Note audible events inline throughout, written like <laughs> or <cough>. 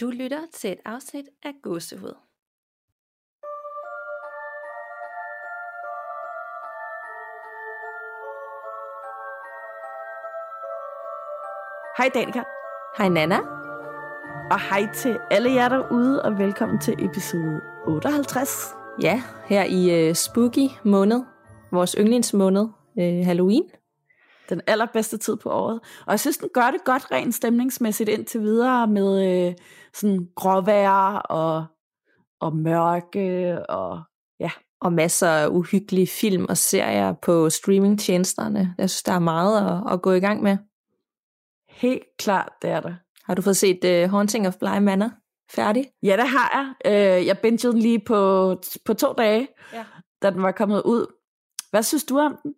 Du lytter til et afsnit af Gåsehud. Hej Danika, Hej Nana. og hej til alle jer derude, og velkommen til episode 58. Ja, her i uh, spooky måned, vores yndlingsmåned, uh, Halloween. Den allerbedste tid på året. Og jeg synes, den gør det godt rent stemningsmæssigt indtil videre med øh, sådan gråvejr og, og mørke og ja. Og masser af uhyggelige film og serier på streamingtjenesterne. Jeg synes, der er meget at, at gå i gang med. Helt klart, det er der. Har du fået set uh, Haunting of Bly Manor færdig? Ja, det har jeg. Øh, jeg bingede den lige på, på to dage, Ja. da den var kommet ud. Hvad synes du om den?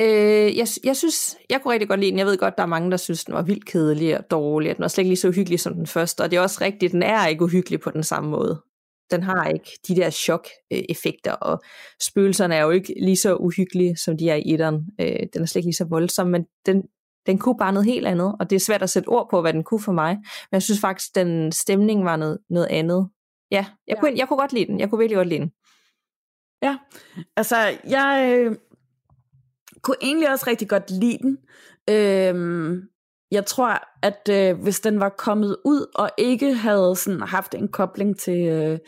Øh, jeg, jeg synes, jeg kunne rigtig godt lide den. Jeg ved godt, der er mange, der synes, den var vildt kedelig og dårlig. At den var slet ikke lige så uhyggelig som den første. Og det er også rigtigt, den er ikke uhyggelig på den samme måde. Den har ikke de der chok-effekter, og spøgelserne er jo ikke lige så uhyggelige, som de er i etteren. Øh, den er slet ikke lige så voldsom, men den, den kunne bare noget helt andet, og det er svært at sætte ord på, hvad den kunne for mig. Men jeg synes faktisk, den stemning var noget, noget andet. Ja, jeg, ja. Kunne, jeg kunne godt lide den. Jeg kunne virkelig godt lide den. Ja, altså jeg øh, kunne egentlig også rigtig godt lide den. Øhm, jeg tror, at øh, hvis den var kommet ud og ikke havde sådan haft en kobling til øh,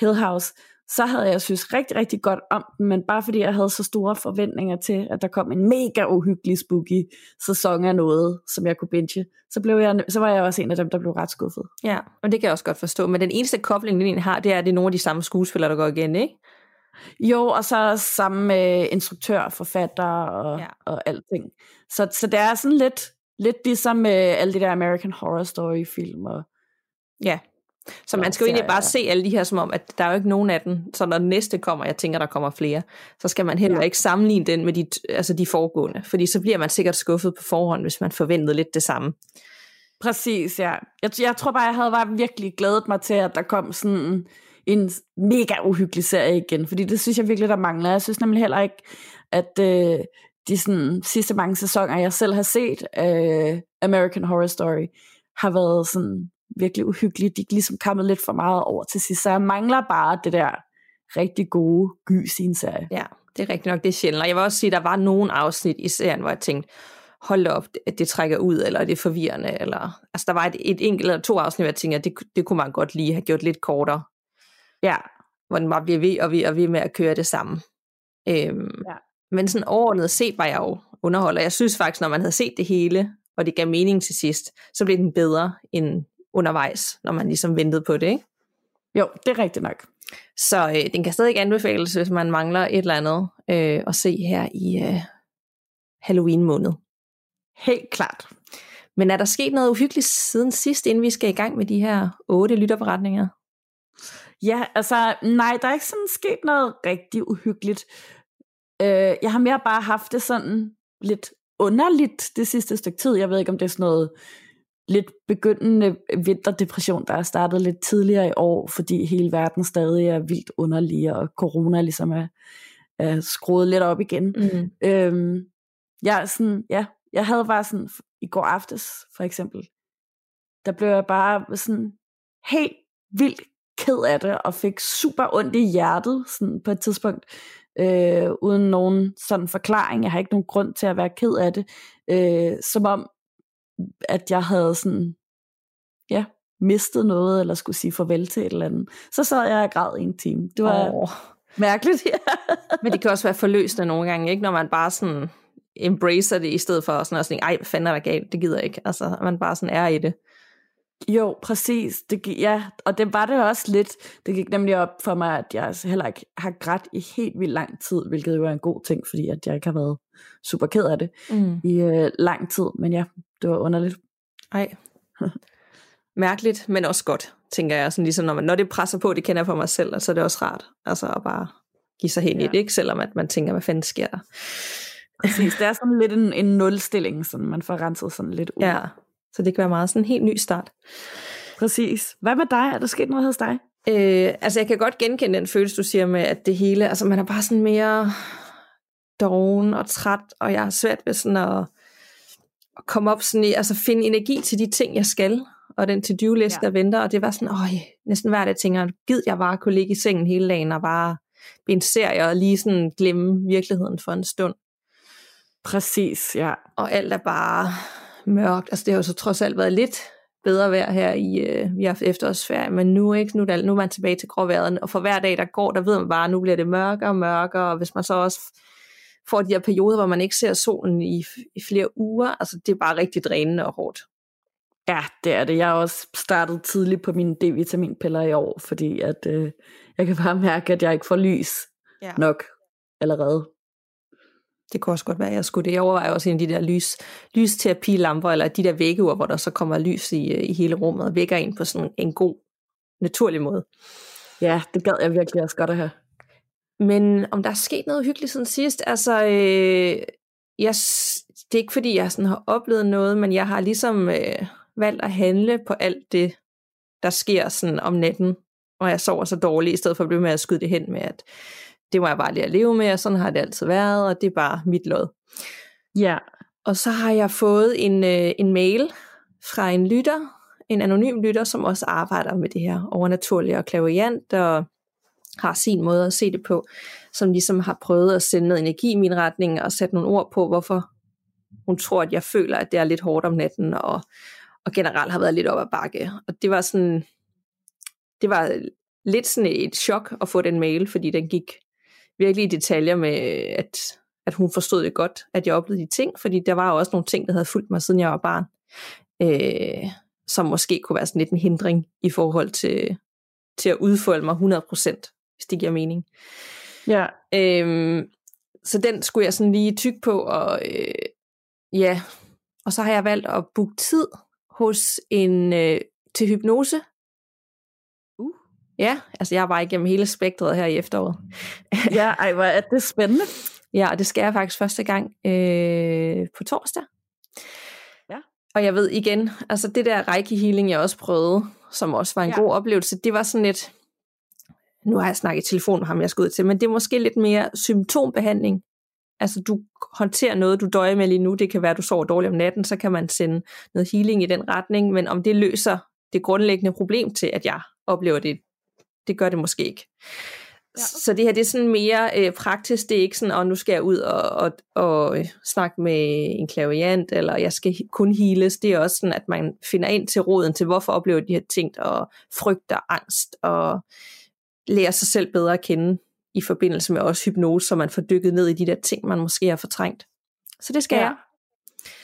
Hill House, så havde jeg synes rigtig, rigtig godt om den, men bare fordi jeg havde så store forventninger til, at der kom en mega uhyggelig spooky sæson af noget, som jeg kunne binge, så, blev jeg, så var jeg også en af dem, der blev ret skuffet. Ja, og det kan jeg også godt forstå. Men den eneste kobling, den har, det er, at det er nogle af de samme skuespillere, der går igen, ikke? Jo, og så sammen med instruktør, forfatter og, Ja. og alting. Så, så det er sådan lidt, lidt ligesom med alle de der American Horror Story film. Og, Ja. Så man skal jo egentlig bare se alle de her som om, at der er jo ikke nogen af dem. Så når den næste kommer, jeg tænker, der kommer flere, så skal man heller Ja. ikke sammenligne den med de, altså de foregående. Fordi så bliver man sikkert skuffet på forhånd, hvis man forventede lidt det samme. præcis, ja. Jeg, jeg tror bare, jeg havde bare virkelig glædet mig til, at der kom sådan en mega uhyggelig serie igen. Fordi det synes jeg virkelig, der mangler. Jeg synes nemlig heller ikke, at øh, de sådan, sidste mange sæsoner, jeg selv har set øh, American Horror Story, har været sådan virkelig uhyggelige. De er ligesom kommet lidt for meget over til sidst. Så jeg mangler bare det der rigtig gode gys i en serie. Ja, det er rigtigt nok, det er sjældent. Og jeg vil også sige, at der var nogle afsnit i serien, hvor jeg tænkte, hold op, at det trækker ud, eller det er forvirrende. Eller, altså der var et, et enkelt eller to afsnit, hvor jeg tænkte, at det, det kunne man godt lige have gjort lidt kortere. Ja, hvor den bare bliver ved og ved og ved med at køre det samme. Øhm, Ja. Men sådan overordnet set var jeg jo underholder. Jeg synes faktisk, når man havde set det hele, og det gav mening til sidst, så blev den bedre end undervejs, når man ligesom ventede på det. Ikke? jo, det er rigtigt nok. Så øh, den kan stadig ikke anbefales, hvis man mangler et eller andet øh, at se her i øh, Halloween måned. Helt klart. Men er der sket noget uhyggeligt siden sidst, inden vi skal i gang med de her otte lytterberetninger? Ja, altså, nej, der er ikke sådan sket noget rigtig uhyggeligt. Øh, jeg har mere bare haft det sådan lidt underligt det sidste stykke tid. Jeg ved ikke, om det er sådan noget lidt begyndende vinterdepression, der er startet lidt tidligere i år, fordi hele verden stadig er vildt underlig, og corona ligesom er, er skruet lidt op igen. Mm. Øhm, jeg, er sådan, ja, jeg havde bare sådan, i går aftes for eksempel, der blev jeg bare sådan helt vildt ked af det, og fik super ondt i hjertet sådan på et tidspunkt, øh, uden nogen sådan forklaring. Jeg har ikke nogen grund til at være ked af det. Øh, som om, at jeg havde sådan, ja, mistet noget, eller skulle sige farvel til et eller andet. Så sad jeg og græd i en time. Det var Oh. mærkeligt, ja. <laughs> Men det kan også være forløsende nogle gange, ikke? Når man bare sådan embracer det, i stedet for sådan at sige, ej, hvad fanden er der galt, det gider jeg ikke. Altså, man bare sådan er i det. Jo, præcis. Det, ja, og det var det også lidt. Det gik nemlig op for mig, at jeg altså heller ikke har grædt i helt vildt lang tid, hvilket jo er en god ting, fordi at jeg ikke har været super ked af det Mm. i øh, lang tid. Men ja, det var underligt. Ej. <laughs> Mærkeligt, men også godt, tænker jeg. Sådan ligesom, når, man, når det presser på, det kender jeg for mig selv, og så er det også rart. Altså at bare give sig hen ja. i det, ikke? Selvom at man tænker, hvad fanden sker der? Præcis, det er sådan lidt en, en nulstilling, sådan man får renset sådan lidt ud. Ja, så det kan være meget sådan en helt ny start. Præcis. Hvad med dig? Er der sket noget hos dig? Øh, altså jeg kan godt genkende den følelse, du siger med, at det hele, altså man er bare sådan mere doven og træt, og jeg har svært ved sådan at, at komme op sådan i, altså finde energi til de ting, jeg skal. og den to-do-liste, ja. der venter, og det var sådan, åh, næsten hver dag tænker gid jeg bare kunne ligge i sengen hele dagen og bare en serie og lige sådan glemme virkeligheden for en stund. Præcis, ja. Og alt er bare mørkt. Altså det har jo så trods alt været lidt bedre vejr her i, øh, vi har haft efterårsferie, men nu, ikke, nu, der, nu er man tilbage til gråværet, og for hver dag, der går, der ved man bare, at nu bliver det mørkere og mørkere, og hvis man så også får de her perioder, hvor man ikke ser solen i, i flere uger, altså det er bare rigtig drænende og hårdt. Ja, det er det. Jeg har også startet tidligt på mine D-vitaminpiller i år, fordi at, øh, jeg kan bare mærke, at jeg ikke får lys ja. nok allerede. Det kunne også godt være, at jeg skulle det. Jeg overvejer også en af de der lys, lysterapilamper, eller de der væggeur, hvor der så kommer lys i, i hele rummet, og vækker ind på sådan en god, naturlig måde. Ja, det gad jeg virkelig også godt at have. Men om der er sket noget hyggeligt siden sidst, altså, øh, jeg, det er ikke fordi, jeg sådan har oplevet noget, men jeg har ligesom øh, valgt at handle på alt det, der sker sådan om natten, og jeg sover så dårligt, i stedet for at blive med at skyde det hen med, at det må jeg bare lige at leve med, og sådan har det altid været, og det er bare mit lod. Ja. Og så har jeg fået en, øh, en mail fra en lytter, en anonym lytter, som også arbejder med det her overnaturlige og klaviant, og har sin måde at se det på, som ligesom har prøvet at sende noget energi i min retning, og sætte nogle ord på, hvorfor hun tror, at jeg føler, at det er lidt hårdt om natten, og, og generelt har været lidt op ad bakke. Og det var sådan, det var lidt sådan et chok at få den mail, fordi den gik virkelig i detaljer med, at, at hun forstod det godt, at jeg oplevede de ting, fordi der var også nogle ting, der havde fulgt mig, siden jeg var barn, øh, som måske kunne være sådan lidt en hindring i forhold til, til at udfolde mig 100%, hvis det giver mening. Ja. Øh, så den skulle jeg sådan lige tykke på, og øh, ja, og så har jeg valgt at booke tid hos en øh, til hypnose Ja, altså jeg bare igennem hele spektret her i efteråret. ja, ej, hvor er det spændende. Ja, og det skal jeg faktisk første gang øh, på torsdag. Ja. Og jeg ved igen, altså det der reiki healing, jeg også prøvede, som også var en ja. god oplevelse, det var sådan lidt, nu har jeg snakket i telefon med ham, jeg skal ud til, men det er måske lidt mere symptombehandling. Altså du håndterer noget, du døjer med lige nu, det kan være, at du sover dårligt om natten, så kan man sende noget healing i den retning, men om det løser det grundlæggende problem til, at jeg oplever det det gør det måske ikke. Ja. Så det her det er sådan mere øh, praktisk, det er ikke sådan, at oh, nu skal jeg ud og, og, og øh, snakke med en klaviant, eller jeg skal kun heales. Det er også sådan, at man finder ind til roden til, hvorfor oplever de her ting, og frygter angst, og lærer sig selv bedre at kende i forbindelse med også hypnose, så man får dykket ned i de der ting, man måske har fortrængt. Så det skal ja. jeg.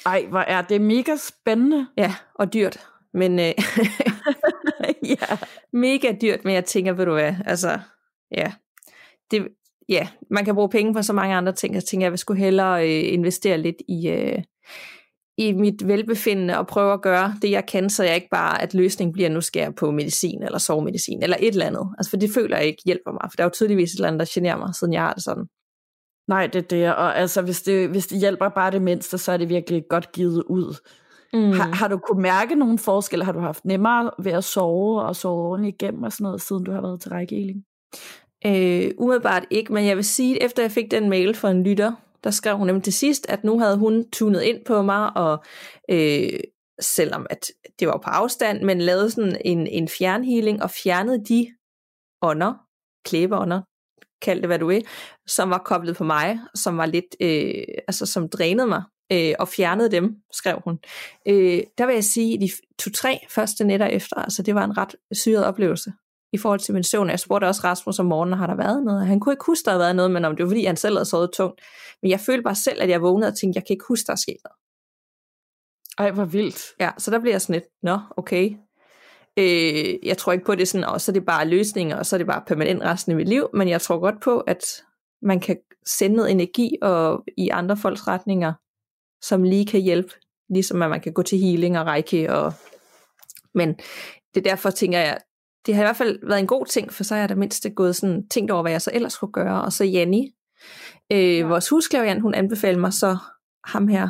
Ej, hvor er det mega spændende. Ja, og dyrt. Men øh, <laughs> ja. mega dyrt, men jeg tænker, ved du hvad, altså, ja, det, ja, man kan bruge penge på så mange andre ting, jeg tænker, jeg vil skulle hellere øh, investere lidt i, øh, i mit velbefindende og prøve at gøre det, jeg kan, så jeg ikke bare, at løsningen bliver, nu skal jeg på medicin eller sovemedicin eller et eller andet. Altså, for det føler jeg ikke hjælper mig, for der er jo tydeligvis et eller andet, der generer mig, siden jeg har det sådan. Nej, det er det, og altså, hvis det, hvis det hjælper bare det mindste, så er det virkelig godt givet ud. Mm. Har, har du kunne mærke nogle forskelle? Har du haft nemmere ved at sove og sove ordentligt igennem og sådan noget, siden du har været til rækkeheling? Øh, umiddelbart ikke, men jeg vil sige, at efter jeg fik den mail fra en lytter, der skrev hun nemlig til sidst, at nu havde hun tunet ind på mig, og øh, selvom at det var på afstand, men lavede sådan en, en fjernhealing, og fjernede de ånder, klæbeånder, kald det hvad du vil, som var koblet på mig, som var lidt, øh, altså som drænede mig øh, og fjernede dem, skrev hun. Øh, der vil jeg sige, de to-tre første nætter efter, altså det var en ret syret oplevelse i forhold til min søvn. Jeg spurgte også Rasmus om morgenen, har der været noget? Han kunne ikke huske, der havde været noget, men om det var fordi, han selv havde sovet tungt. Men jeg følte bare selv, at jeg vågnede og tænkte, jeg kan ikke huske, der er sket noget. Ej, hvor vildt. Ja, så der bliver jeg sådan lidt, nå, okay. Øh, jeg tror ikke på, at det er sådan, og så er det bare løsninger, og så er det bare permanent resten af mit liv, men jeg tror godt på, at man kan sende noget energi og i andre folks retninger, som lige kan hjælpe, ligesom at man kan gå til healing og reiki. Og... Men det er derfor, tænker jeg, det har i hvert fald været en god ting, for så har jeg da mindst gået sådan, tænkt over, hvad jeg så ellers skulle gøre. Og så Janni, øh, ja. vores husklavian, hun anbefalede mig så ham her,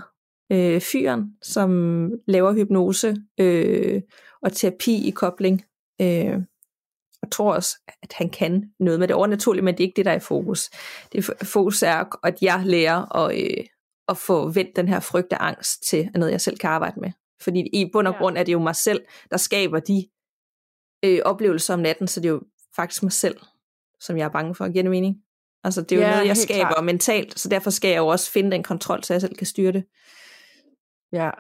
øh, fyren, som laver hypnose øh, og terapi i kobling. Øh, og tror også, at han kan noget med det overnaturlige, men det er ikke det, der er i fokus. Det fokus er, at jeg lærer at, øh, at få vendt den her frygt og angst til noget, jeg selv kan arbejde med. Fordi i bund og grund er det jo mig selv, der skaber de øh, oplevelser om natten, så det er jo faktisk mig selv, som jeg er bange for. Giver det mening? Altså det er jo Ja, noget, jeg skaber klart. mentalt, så derfor skal jeg jo også finde den kontrol, så jeg selv kan styre det. Ja.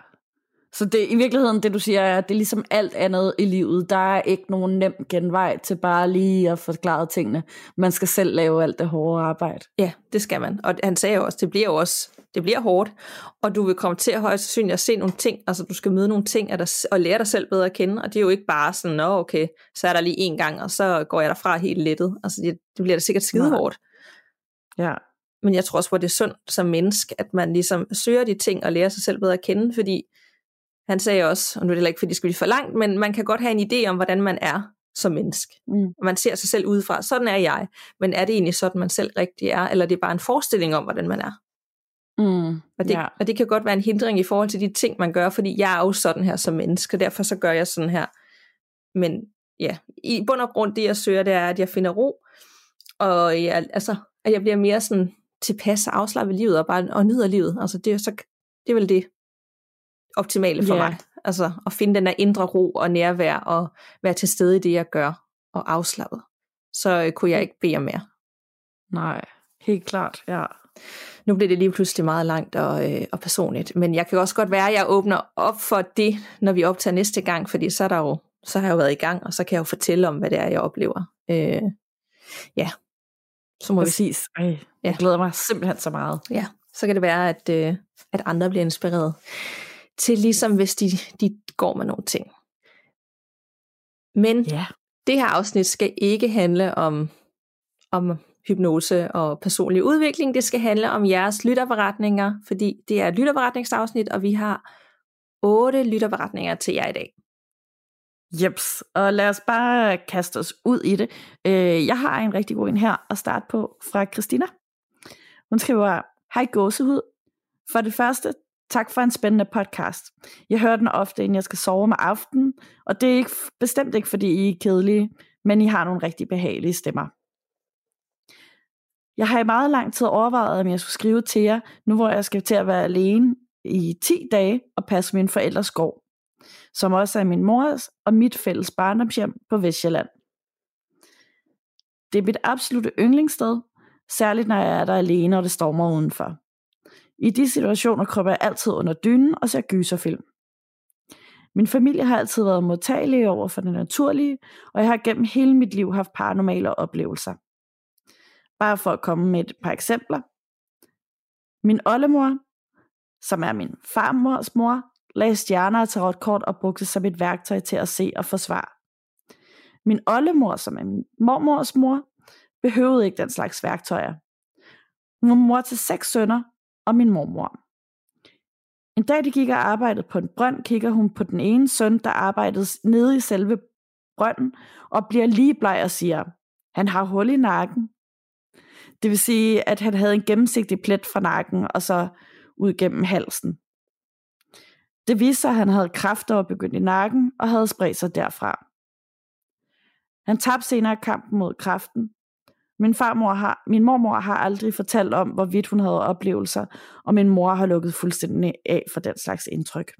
Så det, i virkeligheden, det du siger, er, at det er ligesom alt andet i livet. Der er ikke nogen nem genvej til bare lige at forklare tingene. Man skal selv lave alt det hårde arbejde. Ja, det skal man. Og han sagde jo også, det bliver jo også, det bliver hårdt, og du vil komme til at højst sandsynligt at se nogle ting, altså du skal møde nogle ting og lære dig selv bedre at kende, og det er jo ikke bare sådan, nå okay, så er der lige en gang, og så går jeg derfra helt lettet. Altså det, det bliver da sikkert skide hårdt. Ja. Men jeg tror også, hvor det er sundt som menneske, at man ligesom søger de ting og lærer sig selv bedre at kende, fordi han sagde også, og nu er det heller ikke, fordi det skal blive for langt, men man kan godt have en idé om, hvordan man er som menneske. Mm. Man ser sig selv udefra, sådan er jeg, men er det egentlig sådan, man selv rigtig er, eller er det bare en forestilling om, hvordan man er? Mm. Og det, Ja. og det kan godt være en hindring i forhold til de ting, man gør, fordi jeg er jo sådan her som menneske, og derfor så gør jeg sådan her. Men ja, i bund og grund, det jeg søger, det er, at jeg finder ro, og jeg, altså, at jeg bliver mere sådan tilpas og afslappet livet, og bare og nyder livet. Altså det, er så, det er vel det optimale for Ja. mig. Altså at finde den der indre ro og nærvær, og være til stede i det, jeg gør, og afslappet. Så øh, kunne jeg ikke bede om mere. Nej, helt klart, ja. Nu bliver det lige pludselig meget langt og, øh, og personligt, men jeg kan også godt være, at jeg åbner op for det, når vi optager næste gang, fordi så, er der jo, så har jeg jo været i gang, og så kan jeg jo fortælle om, hvad det er, jeg oplever. Øh, ja, så må vi, Præcis. Ej, jeg Ja. glæder mig simpelthen så meget. ja, så kan det være, at, øh, at andre bliver inspireret til, ligesom hvis de, de går med nogle ting. Men Ja. det her afsnit skal ikke handle om, om hypnose og personlig udvikling. Det skal handle om jeres lytterberetninger, fordi det er et lytterberetningsafsnit, og vi har otte lytterberetninger til jer i dag. Jeps, og lad os bare kaste os ud i det. Øh, jeg har en rigtig god en her at starte på fra Christina. Hun skriver, Hej gåsehud. For det første, tak for en spændende podcast. Jeg hører den ofte, inden jeg skal sove om aftenen, og det er ikke, bestemt ikke, fordi I er kedelige, men I har nogle rigtig behagelige stemmer. Jeg har i meget lang tid overvejet, om jeg skulle skrive til jer, nu hvor jeg skal til at være alene i 10 dage og passe min forældres gård som også er min mors og mit fælles barndomshjem på Vestjylland. Det er mit absolute yndlingssted, særligt når jeg er der alene, og det stormer udenfor. I de situationer kryber jeg altid under dynen og ser gyserfilm. Min familie har altid været modtagelig over for det naturlige, og jeg har gennem hele mit liv haft paranormale oplevelser. Bare for at komme med et par eksempler. Min oldemor, som er min farmors mor, lagde stjerner og tarotkort og brugte som et værktøj til at se og forsvare. Min oldemor, som er min mormors mor, behøvede ikke den slags værktøjer. Hun var mor til seks sønner og min mormor. En dag de gik og arbejdede på en brønd, kigger hun på den ene søn, der arbejdede nede i selve brønden, og bliver lige bleg og siger, han har hul i nakken. Det vil sige, at han havde en gennemsigtig plet fra nakken, og så ud gennem halsen. Det viste sig, at han havde kræfter og begyndt i nakken, og havde spredt sig derfra. Han tabte senere kampen mod kræften. Min, farmor har, min mormor har aldrig fortalt om, hvorvidt hun havde oplevelser, og min mor har lukket fuldstændig af for den slags indtryk.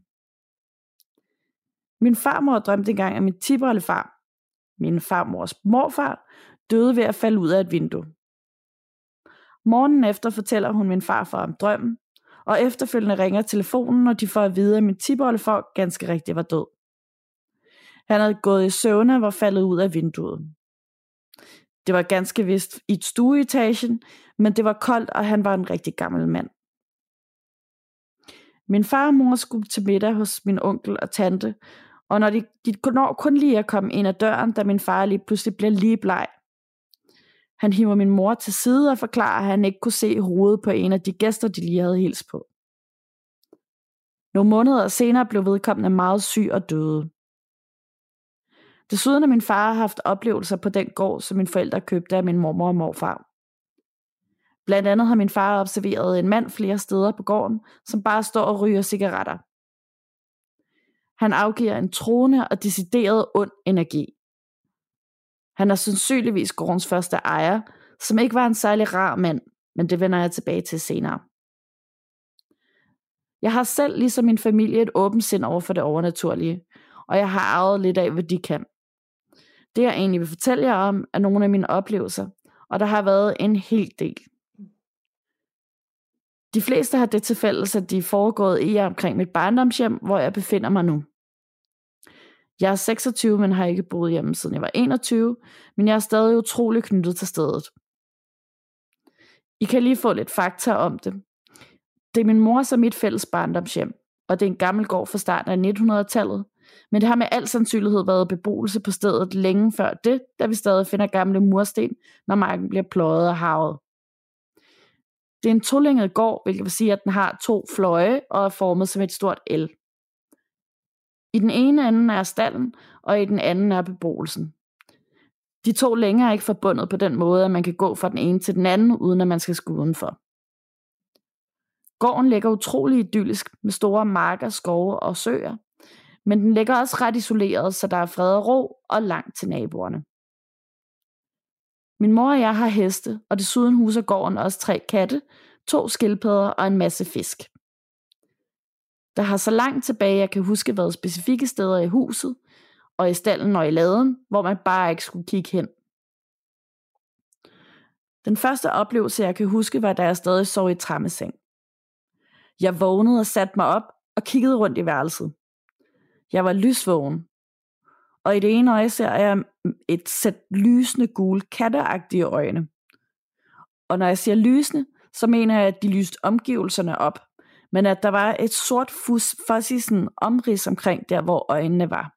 Min farmor drømte engang, at min tiboldefar, min farmors morfar, døde ved at falde ud af et vindue. Morgen efter fortæller hun min farfar om drømmen, og efterfølgende ringer telefonen, og de får at vide, at min tiboldefar ganske rigtigt var død. Han havde gået i søvne og var faldet ud af vinduet. Det var ganske vist i et stueetagen, men det var koldt, og han var en rigtig gammel mand. Min far og mor skulle til middag hos min onkel og tante, og når de, de når kun lige at komme ind ad døren, da min far lige pludselig bliver lige bleg. Han hiver min mor til side og forklarer, at han ikke kunne se hovedet på en af de gæster, de lige havde hils på. Nogle måneder senere blev vedkommende meget syg og døde. Desuden har min far haft oplevelser på den gård, som mine forældre købte af min mormor og morfar. Blandt andet har min far observeret en mand flere steder på gården, som bare står og ryger cigaretter. Han afgiver en troende og decideret ond energi. Han er sandsynligvis gårdens første ejer, som ikke var en særlig rar mand, men det vender jeg tilbage til senere. Jeg har selv, ligesom min familie, et åbent sind over for det overnaturlige, og jeg har arvet lidt af, hvad de kan. Det jeg egentlig vil fortælle jer om, er nogle af mine oplevelser, og der har været en hel del. De fleste har det til fælles, at de er foregået i og omkring mit barndomshjem, hvor jeg befinder mig nu. Jeg er 26, men har ikke boet hjemme siden jeg var 21, men jeg er stadig utrolig knyttet til stedet. I kan lige få lidt fakta om det. Det er min mor og mit fælles barndomshjem, og det er en gammel gård fra starten af 1900-tallet, men det har med al sandsynlighed været beboelse på stedet længe før det, da vi stadig finder gamle mursten, når marken bliver pløjet og havet. Det er en tolænget gård, hvilket vil sige, at den har to fløje og er formet som et stort L. I den ene ende er stallen, og i den anden er beboelsen. De to længere er ikke forbundet på den måde, at man kan gå fra den ene til den anden, uden at man skal skulle udenfor. Gården ligger utrolig idyllisk med store marker, skove og søer, men den ligger også ret isoleret, så der er fred og ro og langt til naboerne. Min mor og jeg har heste, og desuden huser gården også tre katte, to skildpadder og en masse fisk. Der har så langt tilbage, jeg kan huske, været specifikke steder i huset, og i stallen og i laden, hvor man bare ikke skulle kigge hen. Den første oplevelse, jeg kan huske, var da jeg stadig sov i trammeseng. Jeg vågnede og satte mig op og kiggede rundt i værelset. Jeg var lysvågen. Og i det ene øje ser jeg et sæt lysende gule katteagtige øjne. Og når jeg siger lysende, så mener jeg, at de lyste omgivelserne op, men at der var et sort fus, fuzzy sådan omrids omkring der, hvor øjnene var.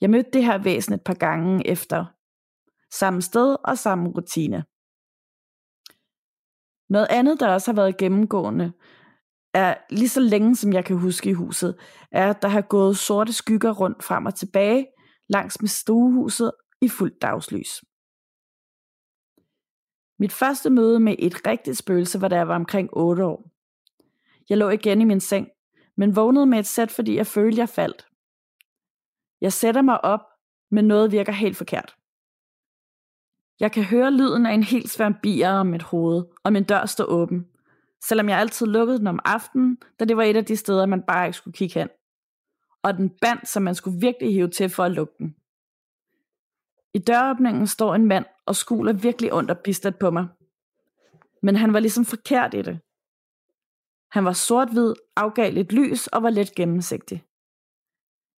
Jeg mødte det her væsen et par gange efter. Samme sted og samme rutine. Noget andet, der også har været gennemgående, er lige så længe som jeg kan huske i huset, er, at der har gået sorte skygger rundt frem og tilbage langs med stuehuset i fuldt dagslys. Mit første møde med et rigtigt spøgelse var da jeg var omkring 8 år. Jeg lå igen i min seng, men vågnede med et sæt, fordi jeg følte, jeg faldt. Jeg sætter mig op, men noget virker helt forkert. Jeg kan høre lyden af en helt sværm bier om mit hoved, og min dør står åben, selvom jeg altid lukkede den om aftenen, da det var et af de steder, man bare ikke skulle kigge hen. Og den band, som man skulle virkelig hive til for at lukke den. I døråbningen står en mand og skuler virkelig ondt og pistet på mig. Men han var ligesom forkert i det. Han var sort-hvid, afgav lidt lys og var let gennemsigtig.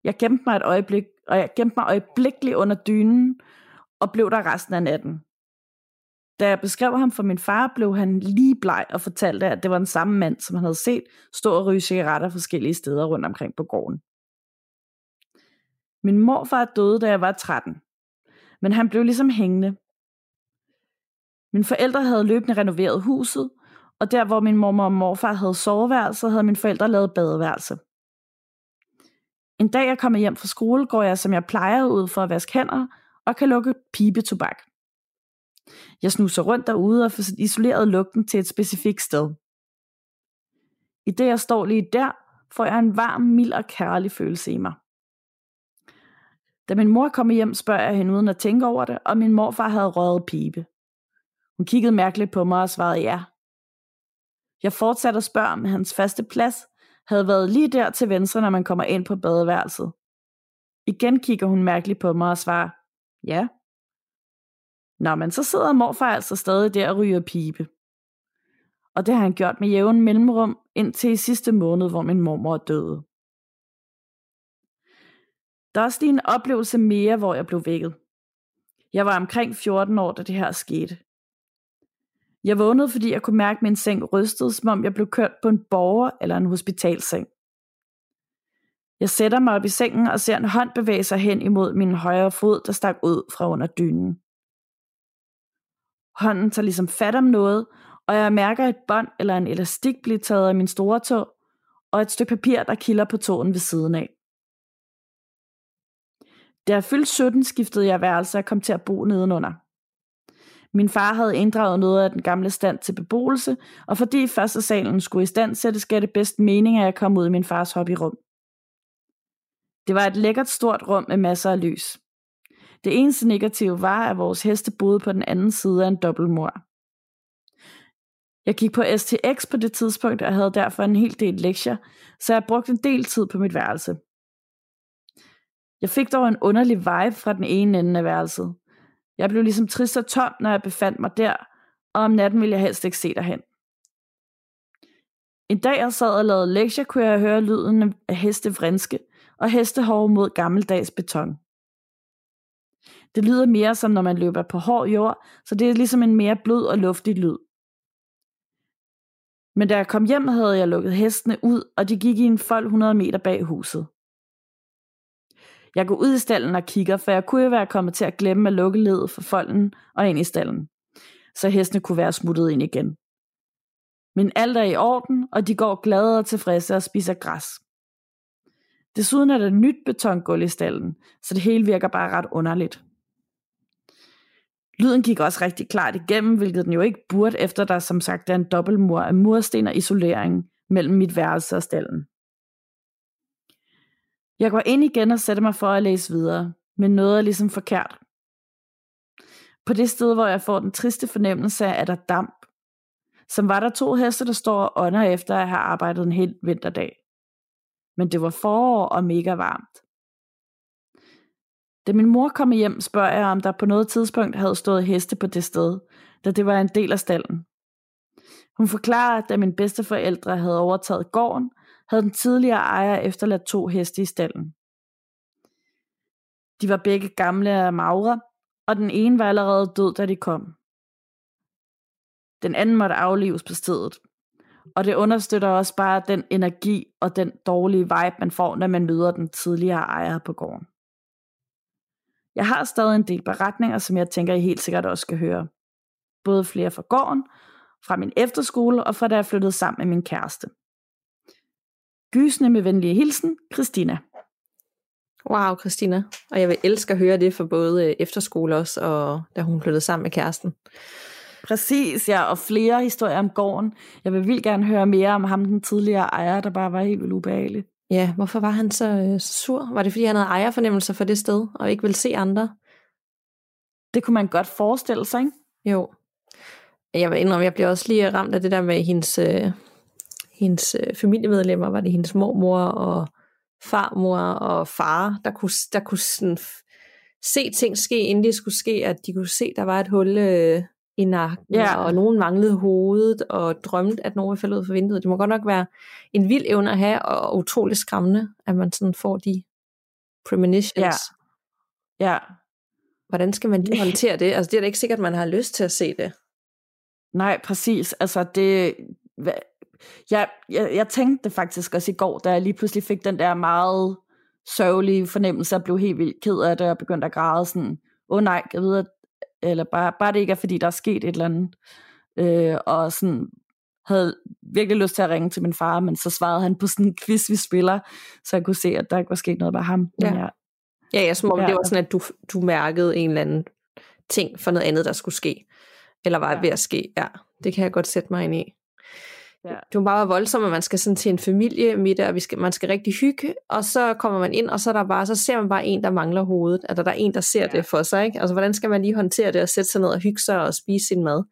Jeg gemte mig et øjeblik, og jeg gemte mig øjeblikkeligt under dynen, og blev der resten af natten. Da jeg beskrev ham for min far, blev han lige bleg og fortalte, at det var den samme mand, som han havde set stå og ryge cigaretter forskellige steder rundt omkring på gården. Min morfar døde, da jeg var 13, men han blev ligesom hængende. Mine forældre havde løbende renoveret huset, og der hvor min mormor og morfar havde soveværelse, havde mine forældre lavet badeværelse. En dag jeg kommer hjem fra skole, går jeg, som jeg plejer, ud for at vaske hænder og kan lukke pibetobak. Jeg snuser rundt derude og får isoleret lugten til et specifikt sted. I det jeg står lige der, får jeg en varm, mild og kærlig følelse i mig. Da min mor kommer hjem, spørger jeg hende uden at tænke over det, og min morfar havde røget pibe. Hun kiggede mærkeligt på mig og svarede ja. Jeg fortsatte at spørge, om hans faste plads havde været lige der til venstre, når man kommer ind på badeværelset. Igen kigger hun mærkeligt på mig og svarer, ja. Nå, men så sidder morfar altså stadig der og ryger pibe. Og det har han gjort med jævn mellemrum indtil i sidste måned, hvor min mormor døde. Der er også lige en oplevelse mere, hvor jeg blev vækket. Jeg var omkring 14 år, da det her skete. Jeg vågnede, fordi jeg kunne mærke, at min seng rystede, som om jeg blev kørt på en borger- eller en hospitalseng. Jeg sætter mig op i sengen og ser en hånd bevæge sig hen imod min højre fod, der stak ud fra under dynen. Hånden tager ligesom fat om noget, og jeg mærker et bånd eller en elastik blive taget af min store tog, og et stykke papir, der kilder på tåen ved siden af. Da jeg fyldte 17, skiftede jeg værelse og kom til at bo nedenunder. Min far havde inddraget noget af den gamle stand til beboelse, og fordi første salen skulle i stand sættes, gav det bedst mening, at jeg kom ud i min fars hobbyrum. Det var et lækkert stort rum med masser af lys. Det eneste negative var, at vores heste boede på den anden side af en dobbeltmur. Jeg gik på STX på det tidspunkt, og havde derfor en hel del lektier, så jeg brugte en del tid på mit værelse. Jeg fik dog en underlig vibe fra den ene ende af værelset. Jeg blev ligesom trist og tom, når jeg befandt mig der, og om natten ville jeg helst ikke se derhen. En dag jeg sad og lavede lektier, kunne jeg høre lyden af hestevrinske og hestehår mod gammeldags beton. Det lyder mere som når man løber på hård jord, så det er ligesom en mere blød og luftig lyd. Men da jeg kom hjem, havde jeg lukket hestene ud, og de gik i en fold 100 meter bag huset. Jeg går ud i stallen og kigger, for jeg kunne jo være kommet til at glemme at lukke ledet for folden og ind i stallen, så hestene kunne være smuttet ind igen. Men alt er i orden, og de går glade og tilfredse og spiser græs. Desuden er der nyt betongulv i stallen, så det hele virker bare ret underligt. Lyden gik også rigtig klart igennem, hvilket den jo ikke burde, efter der som sagt er en dobbeltmur af mursten og isolering mellem mit værelse og stallen. Jeg går ind igen og sætter mig for at læse videre, men noget er ligesom forkert. På det sted, hvor jeg får den triste fornemmelse af, at der damp, som var der to heste, der står og ånder efter at have arbejdet en hel vinterdag. Men det var forår og mega varmt. Da min mor kom hjem, spørger jeg, om der på noget tidspunkt havde stået heste på det sted, da det var en del af stallen. Hun forklarer, at da mine bedsteforældre havde overtaget gården, havde den tidligere ejer efterladt to heste i stallen. De var begge gamle og magre, og den ene var allerede død, da de kom. Den anden måtte aflives på stedet. Og det understøtter også bare den energi og den dårlige vibe, man får, når man møder den tidligere ejer på gården. Jeg har stadig en del beretninger, som jeg tænker, I helt sikkert også skal høre. Både flere fra gården, fra min efterskole og fra da jeg flyttede sammen med min kæreste. Gysende med venlige hilsen, Christina. Wow, Christina. Og jeg vil elske at høre det for både øh, efterskole også, og da hun flyttede sammen med kæresten. Præcis, ja, og flere historier om gården. Jeg vil vildt gerne høre mere om ham, den tidligere ejer, der bare var helt vildt ubehagelig. Ja, hvorfor var han så øh, sur? Var det, fordi han havde ejerfornemmelser for det sted, og ikke ville se andre? Det kunne man godt forestille sig, ikke? Jo. Jeg vil indrømme, jeg bliver også lige ramt af det der med hendes, øh, hendes øh, familiemedlemmer. Var det hendes mormor og farmor og far, der kunne, der kunne sådan se ting ske, inden det skulle ske, at de kunne se, at der var et hul øh, i nakken, ja. og nogen manglede hovedet, og drømte, at nogen falde ud fra vinduet. Det må godt nok være en vild evne at have, og utrolig skræmmende, at man sådan får de premonitions. Ja. ja. Hvordan skal man lige <laughs> håndtere det? Altså, det er da ikke sikkert, at man har lyst til at se det. Nej, præcis. Altså, det... Jeg, jeg, jeg tænkte faktisk også i går, da jeg lige pludselig fik den der meget sørgelige fornemmelse, at blev helt vildt ked af det, og begyndte at græde sådan, åh oh, nej, jeg ved, at eller bare, bare det ikke er, fordi der er sket et eller andet. Øh, og sådan havde virkelig lyst til at ringe til min far, men så svarede han på sådan en quiz, vi spiller, så jeg kunne se, at der ikke var sket noget med ham. Ja, jeg, ja, ja som om ja. det var sådan, at du, du mærkede en eller anden ting for noget andet, der skulle ske. Eller var ja. ved at ske. Ja, det kan jeg godt sætte mig ind i. Ja. Det var bare voldsomt, at man skal sådan til en familie middag, og vi skal, man skal rigtig hygge, og så kommer man ind, og så, er der bare, så ser man bare en, der mangler hovedet. Altså, der er en, der ser ja. det for sig. Ikke? Altså, hvordan skal man lige håndtere det og sætte sig ned og hygge sig og spise sin mad?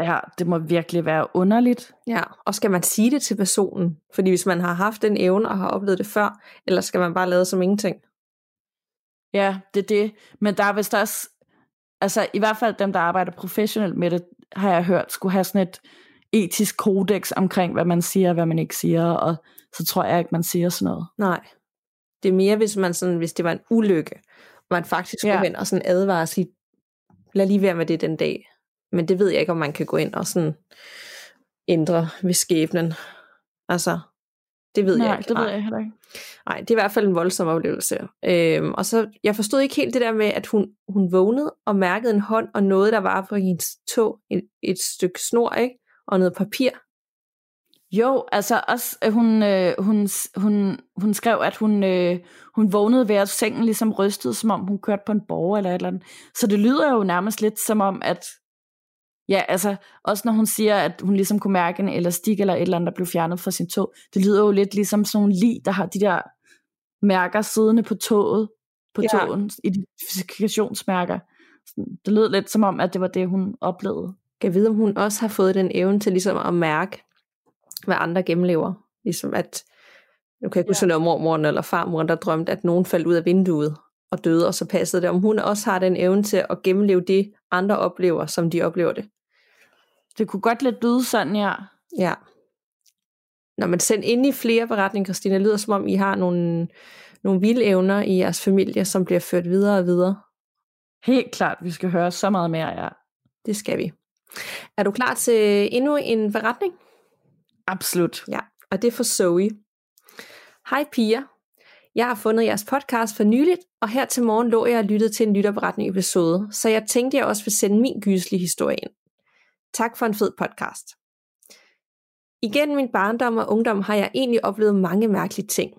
Ja, det må virkelig være underligt. Ja, og skal man sige det til personen? Fordi hvis man har haft den evne og har oplevet det før, eller skal man bare lade som ingenting? Ja, det er det. Men der er vist også, altså i hvert fald dem, der arbejder professionelt med det, har jeg hørt, skulle have sådan et etisk kodex omkring, hvad man siger og hvad man ikke siger, og så tror jeg ikke, man siger sådan noget. Nej. Det er mere, hvis, man sådan, hvis det var en ulykke, og man faktisk ja. hen og sådan advare og sige, lad lige være med det den dag. Men det ved jeg ikke, om man kan gå ind og sådan ændre ved skæbnen. Altså, det ved Nej, jeg ikke. det ved jeg heller ikke. Nej, det er i hvert fald en voldsom oplevelse. Øhm, og så, jeg forstod ikke helt det der med, at hun, hun vågnede og mærkede en hånd og noget, der var på hendes tog, et, et stykke snor, ikke? Og noget papir. Jo, altså også, hun, øh, hun, hun, hun skrev, at hun, øh, hun vågnede ved, at sengen ligesom rystede, som om hun kørte på en borger eller et eller andet. Så det lyder jo nærmest lidt som om, at ja, altså også når hun siger, at hun ligesom kunne mærke en elastik eller et eller andet, der blev fjernet fra sin tog, det lyder jo lidt ligesom sådan nogle lig, der har de der mærker siddende på toget, på ja. togen, identifikationsmærker. Det lød lidt som om, at det var det, hun oplevede. Kan vide, om hun også har fået den evne til ligesom at mærke, hvad andre gennemlever. Ligesom at, nu kan jeg ikke huske, ja. mormoren eller farmoren, der drømte, at nogen faldt ud af vinduet og døde, og så passede det. Om hun også har den evne til at gennemleve det, andre oplever, som de oplever det. Det kunne godt lidt lyde sådan, ja. Ja. Når man sender ind i flere beretninger, Christina, lyder som om, I har nogle, nogle vilde evner i jeres familie, som bliver ført videre og videre. Helt klart, vi skal høre så meget mere, ja. Det skal vi. Er du klar til endnu en beretning? Absolut. Ja, og det er for Zoe. Hej piger. Jeg har fundet jeres podcast for nyligt, og her til morgen lå jeg og lyttede til en lytterberetning episode, så jeg tænkte, jeg også vil sende min gyslige historie ind. Tak for en fed podcast. Igen min barndom og ungdom har jeg egentlig oplevet mange mærkelige ting.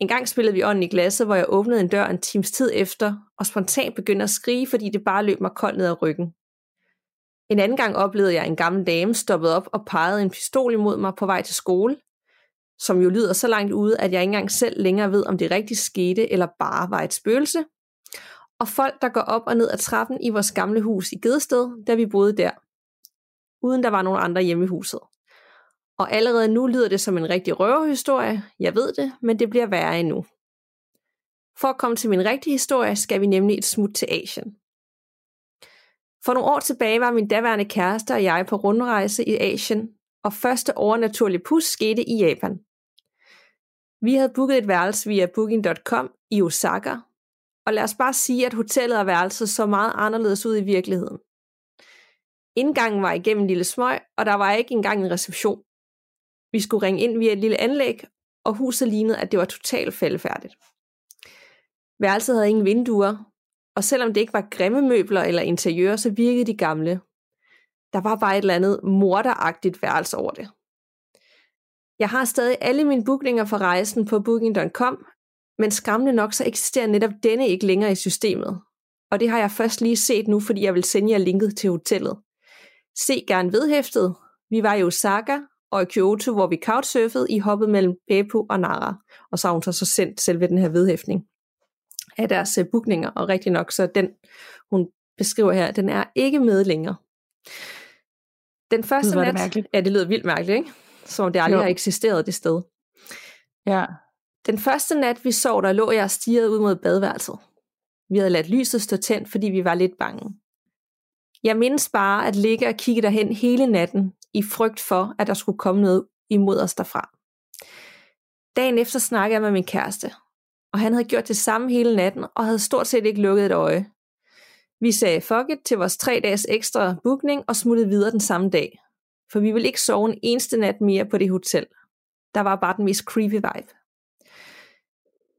En gang spillede vi ånden i glasset, hvor jeg åbnede en dør en times tid efter, og spontant begyndte at skrige, fordi det bare løb mig koldt ned ad ryggen. En anden gang oplevede jeg en gammel dame stoppet op og pegede en pistol imod mig på vej til skole, som jo lyder så langt ude, at jeg ikke engang selv længere ved, om det rigtigt skete eller bare var et spøgelse. Og folk, der går op og ned ad trappen i vores gamle hus i Gedsted, da vi boede der, uden der var nogen andre hjemme i huset. Og allerede nu lyder det som en rigtig røverhistorie, jeg ved det, men det bliver værre endnu. For at komme til min rigtige historie, skal vi nemlig et smut til Asien. For nogle år tilbage var min daværende kæreste og jeg på rundrejse i Asien, og første overnaturlige pus skete i Japan. Vi havde booket et værelse via booking.com i Osaka, og lad os bare sige, at hotellet og værelset så meget anderledes ud i virkeligheden. Indgangen var igennem en lille smøg, og der var ikke engang en reception. Vi skulle ringe ind via et lille anlæg, og huset lignede, at det var totalt faldefærdigt. Værelset havde ingen vinduer, og selvom det ikke var grimme møbler eller interiør, så virkede de gamle. Der var bare et eller andet morderagtigt værelse over det. Jeg har stadig alle mine bookninger for rejsen på booking.com, men skræmmende nok så eksisterer netop denne ikke længere i systemet. Og det har jeg først lige set nu, fordi jeg vil sende jer linket til hotellet. Se gerne vedhæftet. Vi var i Osaka og i Kyoto, hvor vi couchsurfede i hoppet mellem Beppu og Nara. Og så har hun så, så sendt selve den her vedhæftning af deres uh, bookninger, og rigtig nok, så den, hun beskriver her, den er ikke med længere. Den første det nat, mærkeligt. ja, det lyder vildt mærkeligt, ikke? Som om det aldrig jo. har eksisteret det sted. Ja. Den første nat, vi sov, der lå jeg og stirrede ud mod badeværelset. Vi havde ladt lyset stå tændt, fordi vi var lidt bange. Jeg mindes bare at ligge og kigge derhen hele natten, i frygt for, at der skulle komme noget imod os derfra. Dagen efter snakkede jeg med min kæreste, og han havde gjort det samme hele natten, og havde stort set ikke lukket et øje. Vi sagde fuck it til vores tre dages ekstra bookning og smuttede videre den samme dag. For vi ville ikke sove en eneste nat mere på det hotel. Der var bare den mest creepy vibe.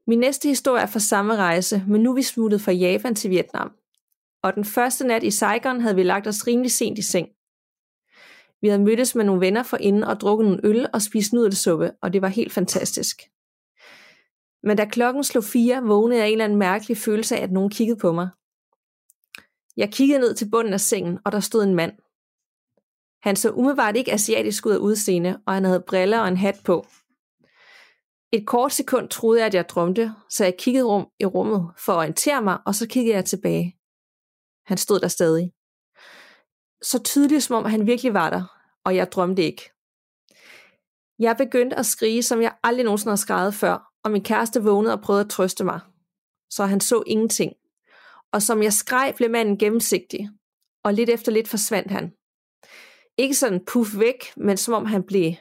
Min næste historie er fra samme rejse, men nu er vi smuttet fra Japan til Vietnam. Og den første nat i Saigon havde vi lagt os rimelig sent i seng. Vi havde mødtes med nogle venner for inden og drukket nogle øl og spist nudelsuppe, og det var helt fantastisk. Men da klokken slog fire, vågnede jeg en eller anden mærkelig følelse af, at nogen kiggede på mig. Jeg kiggede ned til bunden af sengen, og der stod en mand. Han så umiddelbart ikke asiatisk ud af udseende, og han havde briller og en hat på. Et kort sekund troede jeg, at jeg drømte, så jeg kiggede rum i rummet for at orientere mig, og så kiggede jeg tilbage. Han stod der stadig. Så tydeligt, som om han virkelig var der, og jeg drømte ikke. Jeg begyndte at skrige, som jeg aldrig nogensinde har skrevet før, og min kæreste vågnede og prøvede at trøste mig. Så han så ingenting. Og som jeg skreg, blev manden gennemsigtig, og lidt efter lidt forsvandt han. Ikke sådan puff væk, men som om han blev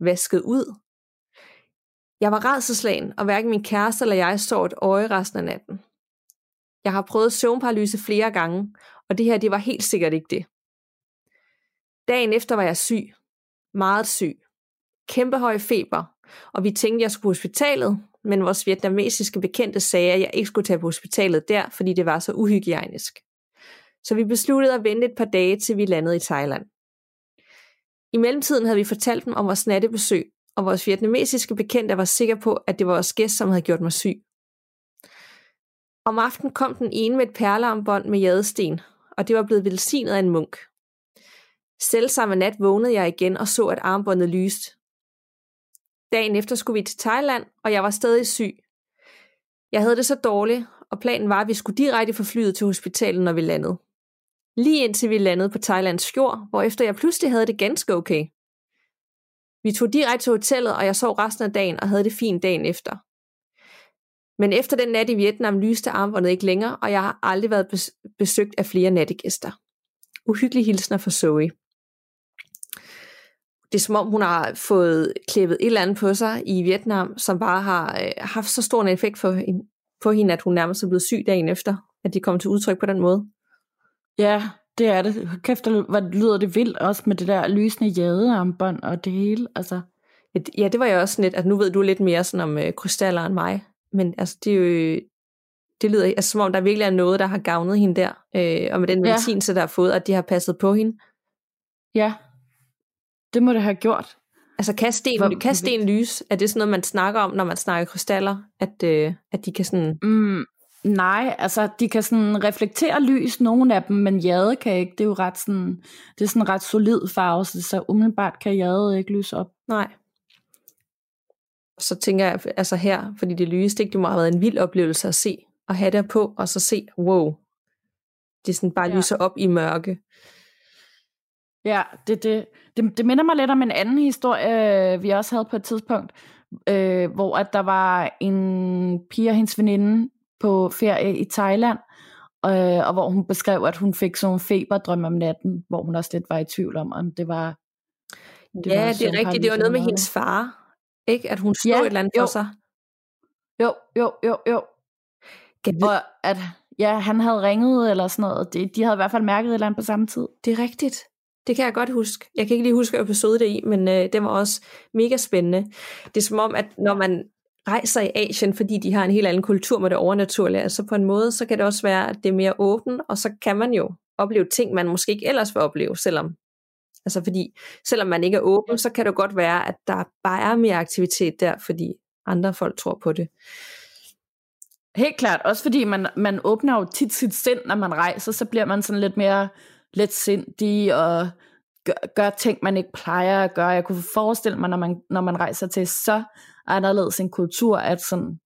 vasket ud. Jeg var redselslagen, og hverken min kæreste eller jeg så et øje resten af natten. Jeg har prøvet søvnparalyse flere gange, og det her det var helt sikkert ikke det. Dagen efter var jeg syg. Meget syg. Kæmpe høj feber, og vi tænkte, jeg skulle på hospitalet, men vores vietnamesiske bekendte sagde, at jeg ikke skulle tage på hospitalet der, fordi det var så uhygiejnisk. Så vi besluttede at vente et par dage, til vi landede i Thailand. I mellemtiden havde vi fortalt dem om vores nattebesøg, og vores vietnamesiske bekendte var sikker på, at det var vores gæst, som havde gjort mig syg. Om aftenen kom den ene med et perlearmbånd med jadesten, og det var blevet velsignet af en munk. Selv samme nat vågnede jeg igen og så, at armbåndet lyste. Dagen efter skulle vi til Thailand, og jeg var stadig syg. Jeg havde det så dårligt, og planen var, at vi skulle direkte få flyet til hospitalet, når vi landede. Lige indtil vi landede på Thailands jord, hvor efter jeg pludselig havde det ganske okay. Vi tog direkte til hotellet, og jeg sov resten af dagen og havde det fint dagen efter. Men efter den nat i Vietnam lyste armbåndet ikke længere, og jeg har aldrig været besøgt af flere nattegæster. Uhyggelig hilsner for Zoe. Det er som om, hun har fået klippet et eller andet på sig i Vietnam, som bare har øh, haft så stor en effekt for hende, på hende, at hun nærmest er blevet syg dagen efter, at de kom til udtryk på den måde. Ja, det er det. Kæft, hvor lyder det vildt også med det der lysende jadearmbånd og det hele. Altså. Ja, det var jeg også lidt, at nu ved du lidt mere sådan om øh, krystaller end mig. Men altså, det er jo, det lyder altså, som om, der virkelig er noget, der har gavnet hende der. Øh, og med den medicin, ja. så der har fået, at de har passet på hende. Ja, det må det have gjort. Altså kan sten, Hvor, kan sten lys? Er det sådan noget, man snakker om, når man snakker krystaller? At, øh, at de kan sådan... Mm, nej, altså de kan sådan reflektere lys, nogle af dem, men jade kan ikke. Det er jo ret sådan, det er sådan ret solid farve, så, så umiddelbart kan jade ikke lyse op. Nej. Så tænker jeg, altså her, fordi det lyse, det må have været en vild oplevelse at se, og have det på, og så se, wow, det sådan bare ja. lyser op i mørke. Ja, det, det, det, det minder mig lidt om en anden historie, vi også havde på et tidspunkt, øh, hvor at der var en pige og hendes veninde på ferie i Thailand, øh, og hvor hun beskrev, at hun fik sådan en feberdrøm om natten, hvor hun også lidt var i tvivl om, om det var... Det ja, var det er rigtigt. Det var noget med hendes far, ikke? At hun så ja, et eller andet jo. for sig. Jo, jo, jo, jo. Kan og at ja, han havde ringet eller sådan noget. De, de havde i hvert fald mærket et eller andet på samme tid. Det er rigtigt. Det kan jeg godt huske. Jeg kan ikke lige huske episode det i, men øh, det var også mega spændende. Det er som om, at når man rejser i Asien, fordi de har en helt anden kultur med det overnaturlige, altså på en måde, så kan det også være, at det er mere åbent, og så kan man jo opleve ting, man måske ikke ellers vil opleve, selvom Altså fordi, selvom man ikke er åben, så kan det godt være, at der bare er mere aktivitet der, fordi andre folk tror på det. Helt klart, også fordi man, man åbner jo tit sit sind, når man rejser, så bliver man sådan lidt mere let sindig og gør, gør ting, man ikke plejer at gøre. Jeg kunne forestille mig, når man, når man rejser til så anderledes en kultur, at sådan,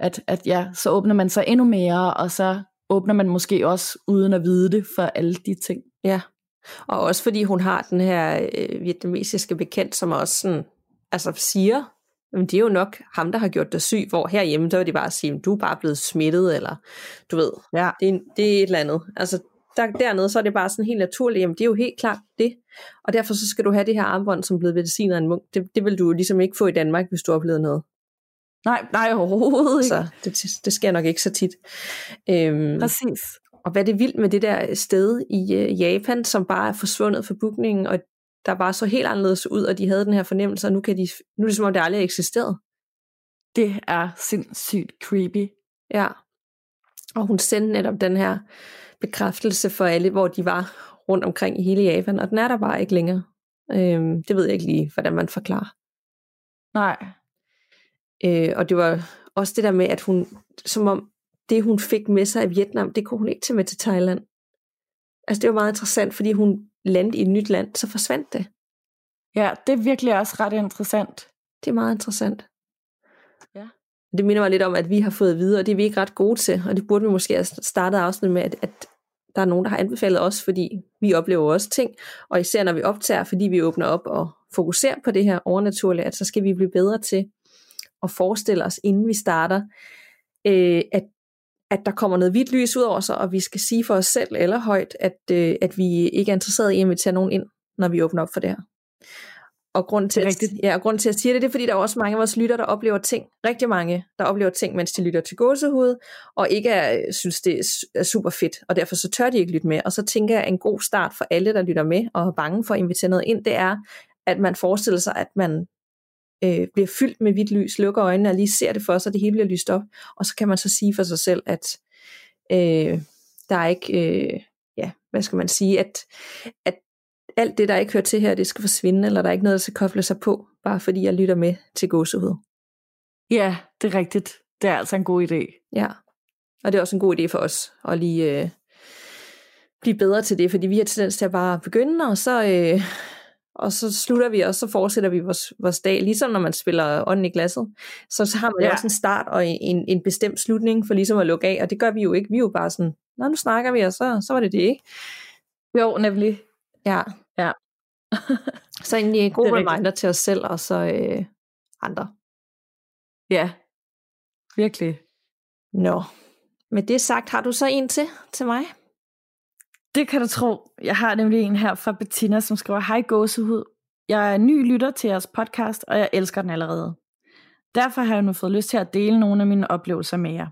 at, at ja, så åbner man sig endnu mere, og så åbner man måske også uden at vide det for alle de ting. Ja, og også fordi hun har den her øh, vietnamesiske bekendt, som også sådan, altså siger, men det er jo nok ham, der har gjort dig syg, hvor herhjemme, der vil de bare sige, du er bare blevet smittet, eller du ved, ja. det, det er et eller andet. Altså der, dernede, så er det bare sådan helt naturligt, jamen det er jo helt klart det, og derfor så skal du have det her armbånd, som blevet mediciner af en munk. Det, det vil du ligesom ikke få i Danmark, hvis du oplever noget. Nej, nej overhovedet ikke. Så det, det sker nok ikke så tit. Øhm, Præcis. Og hvad er det vildt med det der sted i øh, Japan, som bare er forsvundet fra bookningen, og der bare så helt anderledes ud, og de havde den her fornemmelse, og nu, kan de, nu er det som om det aldrig har eksisteret. Det er sindssygt creepy. Ja. Og hun sendte netop den her bekræftelse for alle, hvor de var rundt omkring i hele Japan, og den er der bare ikke længere. Øhm, det ved jeg ikke lige, hvordan man forklarer. Nej. Øh, og det var også det der med, at hun, som om det hun fik med sig i Vietnam, det kunne hun ikke tage med til Thailand. Altså det var meget interessant, fordi hun landede i et nyt land, så forsvandt det. Ja, det er virkelig også ret interessant. Det er meget interessant. Det minder mig lidt om, at vi har fået videre, og det er vi ikke ret gode til, og det burde vi måske have startet afsnit med, at, at der er nogen, der har anbefalet os, fordi vi oplever også ting, og især når vi optager, fordi vi åbner op og fokuserer på det her overnaturlige, at så skal vi blive bedre til at forestille os, inden vi starter, øh, at at der kommer noget hvidt lys ud over sig, og vi skal sige for os selv eller højt, at, øh, at vi ikke er interesseret i at invitere nogen ind, når vi åbner op for det her. Og grund til, at, ja, og grund til, at jeg siger det, det er, fordi der er også mange af vores lytter, der oplever ting, rigtig mange, der oplever ting, mens de lytter til gåsehud, og ikke er, synes, det er super fedt, og derfor så tør de ikke lytte med. Og så tænker jeg, at en god start for alle, der lytter med, og er bange for at invitere noget ind, det er, at man forestiller sig, at man øh, bliver fyldt med hvidt lys, lukker øjnene og lige ser det for sig, det hele bliver lyst op, og så kan man så sige for sig selv, at øh, der er ikke, øh, ja, hvad skal man sige, at, at alt det, der ikke hører til her, det skal forsvinde, eller der er ikke noget, der skal koble sig på, bare fordi jeg lytter med til gåsehud. Ja, det er rigtigt. Det er altså en god idé. Ja, og det er også en god idé for os at lige øh, blive bedre til det, fordi vi har tendens til at bare begynde, og så, øh, og så slutter vi, og så fortsætter vi vores, vores dag, ligesom når man spiller ånden i glasset. Så, så har man ja. Også en start og en, en bestemt slutning for ligesom at lukke af, og det gør vi jo ikke. Vi er jo bare sådan, nå, nu snakker vi, og så, så var det det, ikke? Jo, nemlig. Ja. Ja. så egentlig en god Det er rigtigt. reminder til os selv, og så øh, andre. Ja, virkelig. Nå. Med det sagt, har du så en til, til mig? Det kan du tro. Jeg har nemlig en her fra Bettina, som skriver, Hej gåsehud. Jeg er ny lytter til jeres podcast, og jeg elsker den allerede. Derfor har jeg nu fået lyst til at dele nogle af mine oplevelser med jer.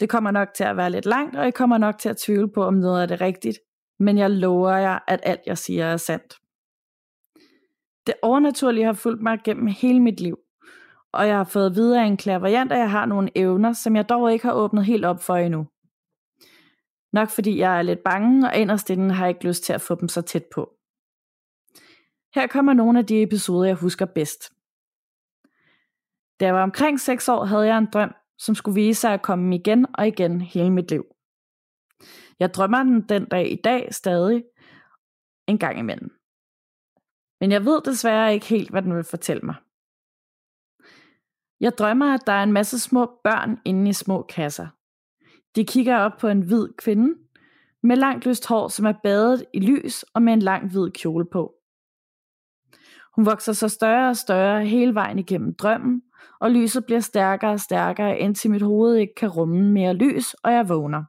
Det kommer nok til at være lidt langt, og jeg kommer nok til at tvivle på, om noget er det rigtigt, men jeg lover jer, at alt jeg siger er sandt. Det overnaturlige har fulgt mig gennem hele mit liv, og jeg har fået videre af en klaverjant, at jeg har nogle evner, som jeg dog ikke har åbnet helt op for endnu. Nok fordi jeg er lidt bange, og inderst inden har jeg ikke lyst til at få dem så tæt på. Her kommer nogle af de episoder, jeg husker bedst. Da jeg var omkring 6 år, havde jeg en drøm, som skulle vise sig at komme igen og igen hele mit liv. Jeg drømmer den den dag i dag stadig en gang imellem. Men jeg ved desværre ikke helt, hvad den vil fortælle mig. Jeg drømmer, at der er en masse små børn inde i små kasser. De kigger op på en hvid kvinde med langt lyst hår, som er badet i lys og med en lang hvid kjole på. Hun vokser så større og større hele vejen igennem drømmen, og lyset bliver stærkere og stærkere, indtil mit hoved ikke kan rumme mere lys, og jeg vågner.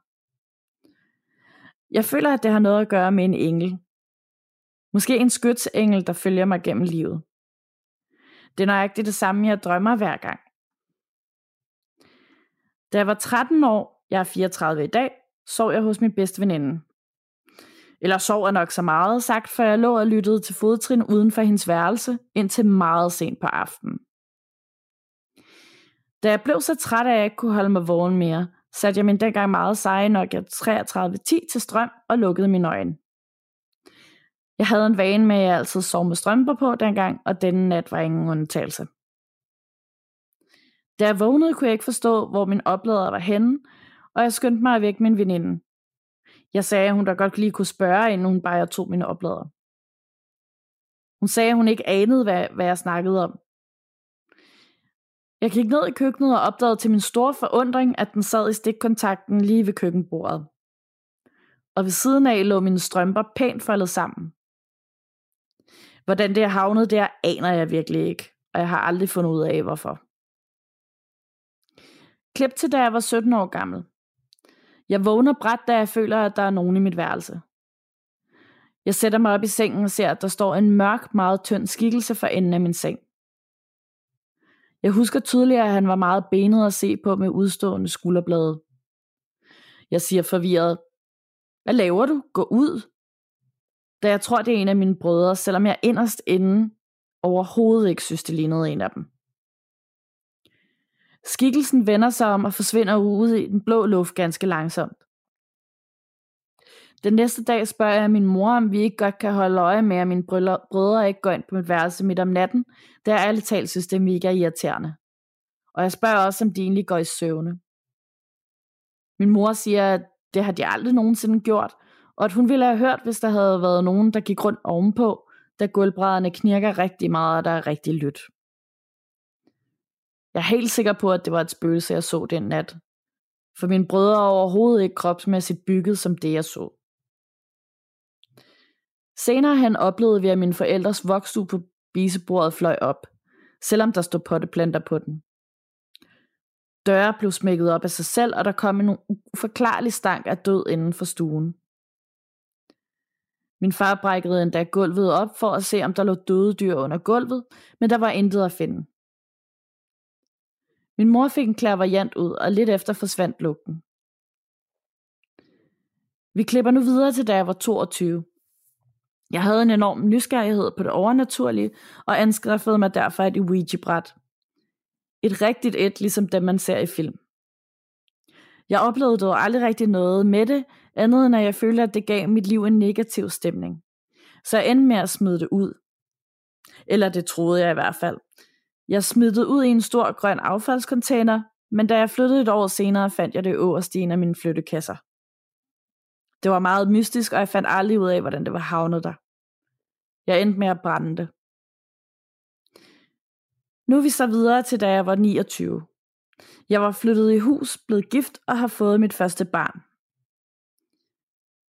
Jeg føler, at det har noget at gøre med en engel. Måske en skytsengel, der følger mig gennem livet. Det er nøjagtigt det samme, jeg drømmer hver gang. Da jeg var 13 år, jeg er 34 i dag, sov jeg hos min bedste veninde. Eller sov er nok så meget sagt, for jeg lå og lyttede til fodtrin uden for hendes værelse, indtil meget sent på aftenen. Da jeg blev så træt, at jeg ikke kunne holde mig vågen mere, satte jeg min dengang meget seje Nokia 3310 til strøm og lukkede mine øjne. Jeg havde en vane med, at jeg altid sov med strømper på dengang, og denne nat var ingen undtagelse. Da jeg vågnede, kunne jeg ikke forstå, hvor min oplader var henne, og jeg skyndte mig at vække min veninde. Jeg sagde, at hun da godt lige kunne spørge, inden hun bare tog mine oplader. Hun sagde, at hun ikke anede, hvad, hvad jeg snakkede om. Jeg gik ned i køkkenet og opdagede til min store forundring, at den sad i stikkontakten lige ved køkkenbordet. Og ved siden af lå mine strømper pænt foldet sammen. Hvordan det er havnet der, aner jeg virkelig ikke, og jeg har aldrig fundet ud af, hvorfor. Klip til, da jeg var 17 år gammel. Jeg vågner bræt, da jeg føler, at der er nogen i mit værelse. Jeg sætter mig op i sengen og ser, at der står en mørk, meget tynd skikkelse for enden af min seng. Jeg husker tydeligt, at han var meget benet at se på med udstående skulderblade. Jeg siger forvirret, hvad laver du? Gå ud. Da jeg tror, det er en af mine brødre, selvom jeg inderst inde overhovedet ikke synes, det lignede en af dem. Skikkelsen vender sig om og forsvinder ud i den blå luft ganske langsomt. Den næste dag spørger jeg min mor, om vi ikke godt kan holde øje med, at mine brødre ikke går ind på mit værelse midt om natten, da jeg ærligt talt synes, det er mega irriterende. Og jeg spørger også, om de egentlig går i søvne. Min mor siger, at det har de aldrig nogensinde gjort, og at hun ville have hørt, hvis der havde været nogen, der gik rundt ovenpå, da gulvbrædderne knirker rigtig meget, og der er rigtig lyt. Jeg er helt sikker på, at det var et spøgelse, jeg så den nat. For mine brødre er overhovedet ikke kropsmæssigt bygget som det, jeg så. Senere hen oplevede vi, at mine forældres vokstue på spisebordet fløj op, selvom der stod potteplanter på den. Døre blev smækket op af sig selv, og der kom en uforklarlig stank af død inden for stuen. Min far brækkede endda gulvet op for at se, om der lå døde dyr under gulvet, men der var intet at finde. Min mor fik en klaverjant ud, og lidt efter forsvandt lugten. Vi klipper nu videre til, da jeg var 22. Jeg havde en enorm nysgerrighed på det overnaturlige, og anskaffede mig derfor et Ouija-bræt. Et rigtigt et, ligesom dem man ser i film. Jeg oplevede dog aldrig rigtig noget med det, andet end at jeg følte, at det gav mit liv en negativ stemning. Så jeg endte med at smide det ud. Eller det troede jeg i hvert fald. Jeg smed det ud i en stor grøn affaldscontainer, men da jeg flyttede et år senere, fandt jeg det øverst i en af mine flyttekasser. Det var meget mystisk, og jeg fandt aldrig ud af, hvordan det var havnet der. Jeg endte med at brænde det. Nu er vi så videre til da jeg var 29. Jeg var flyttet i hus, blevet gift og har fået mit første barn.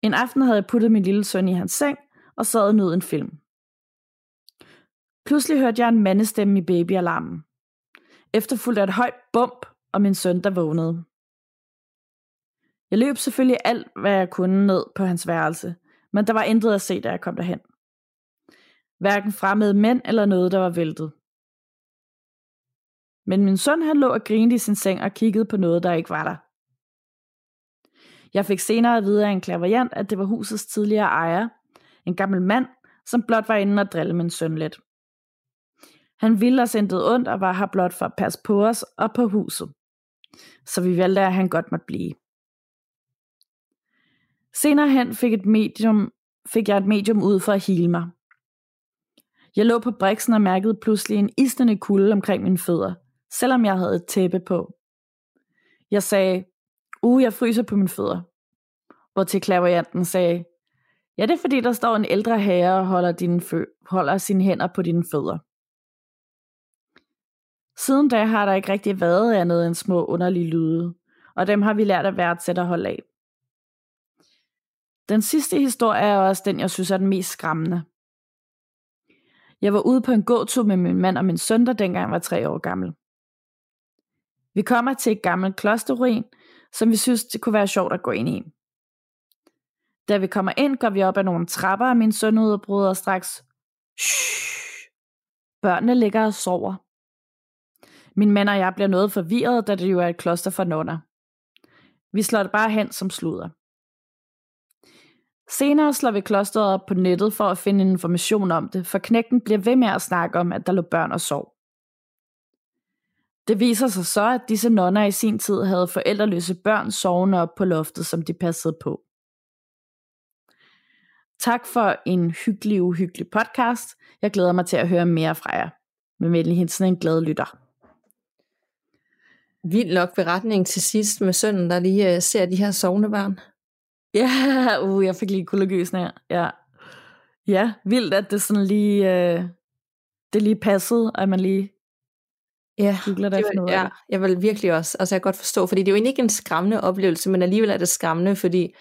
En aften havde jeg puttet min lille søn i hans seng og sad og nød en film. Pludselig hørte jeg en mandestemme i babyalarmen. Efterfulgt af et højt bump og min søn, der vågnede. Jeg løb selvfølgelig alt, hvad jeg kunne ned på hans værelse, men der var intet at se, da jeg kom derhen. Hverken fremmede mænd eller noget, der var væltet. Men min søn han lå og grinede i sin seng og kiggede på noget, der ikke var der. Jeg fik senere at vide af en klaverjant, at det var husets tidligere ejer, en gammel mand, som blot var inde og drille min søn lidt. Han ville os intet ondt og var her blot for at passe på os og på huset. Så vi valgte, at han godt måtte blive. Senere hen fik, et medium, fik jeg et medium ud for at hele mig. Jeg lå på briksen og mærkede pludselig en isnende kulde omkring mine fødder, selvom jeg havde et tæppe på. Jeg sagde, uh, jeg fryser på mine fødder. Hvor til klaverianten sagde, ja, det er fordi, der står en ældre herre og holder, dine fø- holder sine hænder på dine fødder. Siden da har der ikke rigtig været andet end små underlige lyde, og dem har vi lært at værdsætte og holde af. Den sidste historie er også den, jeg synes er den mest skræmmende. Jeg var ude på en gåtur med min mand og min søn, der dengang var tre år gammel. Vi kommer til et gammelt klosterruin, som vi synes, det kunne være sjovt at gå ind i. Da vi kommer ind, går vi op ad nogle trapper, og min søn udbryder straks, Shh! Børnene ligger og sover. Min mand og jeg bliver noget forvirret, da det jo er et kloster for nonner. Vi slår det bare hen som sluder. Senere slår vi klosteret op på nettet for at finde information om det, for knægten bliver ved med at snakke om, at der lå børn og sov. Det viser sig så, at disse nonner i sin tid havde forældreløse børn sovende op på loftet, som de passede på. Tak for en hyggelig, uhyggelig podcast. Jeg glæder mig til at høre mere fra jer. Med venlig hilsen en glad lytter. Vild nok beretning til sidst med sønnen, der lige øh, ser de her sovende børn. Ja, <laughs> uh, jeg fik lige kuldegysninger. Ja. ja, vildt, at det sådan lige, uh, det lige passede, at man lige Ja, googler det, var, ja, jeg vil virkelig også, altså jeg kan godt forstå, fordi det er jo egentlig ikke en skræmmende oplevelse, men alligevel er det skræmmende, fordi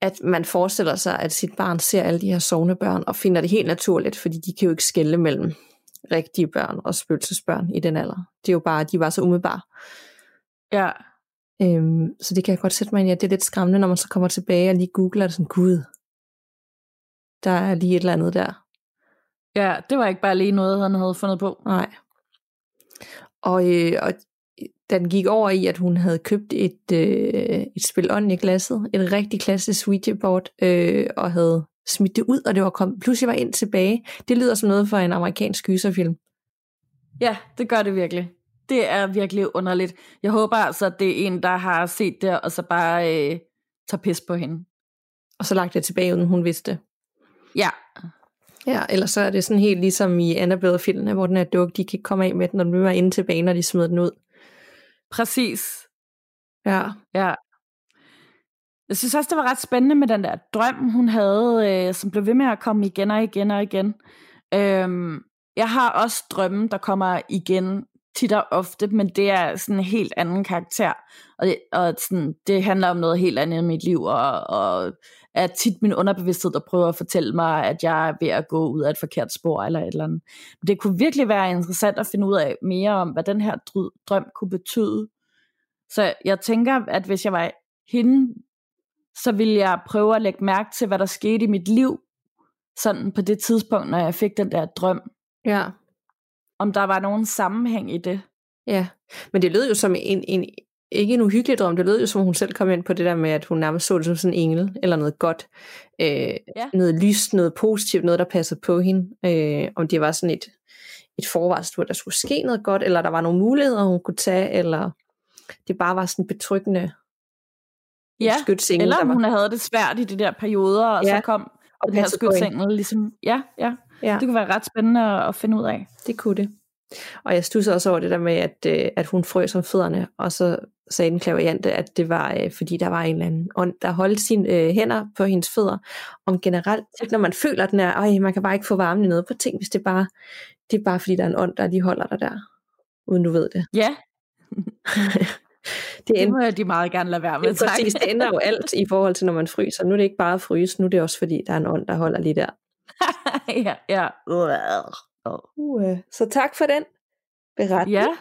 at man forestiller sig, at sit barn ser alle de her sovende børn, og finder det helt naturligt, fordi de kan jo ikke skælde mellem rigtige børn og spøgelsesbørn i den alder. Det er jo bare, de var så umiddelbare. Ja. Øhm, så det kan jeg godt sætte mig ind i, at det er lidt skræmmende, når man så kommer tilbage og lige googler det sådan, gud, der er lige et eller andet der. Ja, det var ikke bare lige noget, han havde fundet på. Nej. Og, øh, og da den gik over i, at hun havde købt et, øh, et spil ånd i glasset, et rigtig klassisk Ouija board, øh, og havde smidt det ud, og det var kommet, pludselig var ind tilbage. Det lyder som noget for en amerikansk gyserfilm. Ja, det gør det virkelig. Det er virkelig underligt. Jeg håber altså, at det er en, der har set det, og så bare øh, tager pis på hende. Og så lagt det tilbage, uden hun vidste. Ja. Ja, eller så er det sådan helt ligesom i Annabelle-filmene, hvor den er duk, de kan ikke komme af med den, når den er inde tilbage, når de smider den ud. Præcis. Ja. Ja. Jeg synes også, det var ret spændende med den der drøm, hun havde, øh, som blev ved med at komme igen og igen og igen. Øhm, jeg har også drømme, der kommer igen tit og ofte, men det er sådan en helt anden karakter. Og, det, og sådan, det handler om noget helt andet i mit liv, og, og er tit min underbevidsthed, der prøver at fortælle mig, at jeg er ved at gå ud af et forkert spor, eller et eller andet. Det kunne virkelig være interessant at finde ud af mere om, hvad den her drøm kunne betyde. Så jeg tænker, at hvis jeg var hende, så ville jeg prøve at lægge mærke til, hvad der skete i mit liv, sådan på det tidspunkt, når jeg fik den der drøm. Ja. Om der var nogen sammenhæng i det. Ja, men det lød jo som en, en ikke en uhyggelig drøm, det lød jo som hun selv kom ind på det der med, at hun nærmest så det som sådan en engel, eller noget godt, øh, ja. noget lyst, noget positivt, noget der passede på hende, øh, om det var sådan et, et forvarsel, hvor der skulle ske noget godt, eller der var nogle muligheder, hun kunne tage, eller det bare var sådan betryggende. Ja, skytsengel, eller om var... hun havde det svært i de der perioder, og ja, så kom og den her skytsengel ligesom, ja, ja, ja, det kunne være ret spændende at finde ud af. Det kunne det. Og jeg stusser også over det der med, at, øh, at hun frøs om fødderne, og så sagde den klaviante, at det var, øh, fordi der var en eller anden ånd, der holdt sine øh, hænder på hendes fødder. Om generelt, når man føler, at den er, Ej, man kan bare ikke få varmen i noget på ting, hvis det bare, det er bare fordi, der er en ånd, der lige holder dig der, uden du ved det. Ja, <laughs> Det, det end, må jeg de meget gerne lade være med, det, tak. præcis, det ændrer jo alt i forhold til, når man fryser. Nu er det ikke bare at fryse, nu er det også fordi, der er en ånd, der holder lige der. <laughs> ja, ja. Uh, så tak for den beretning. Ja.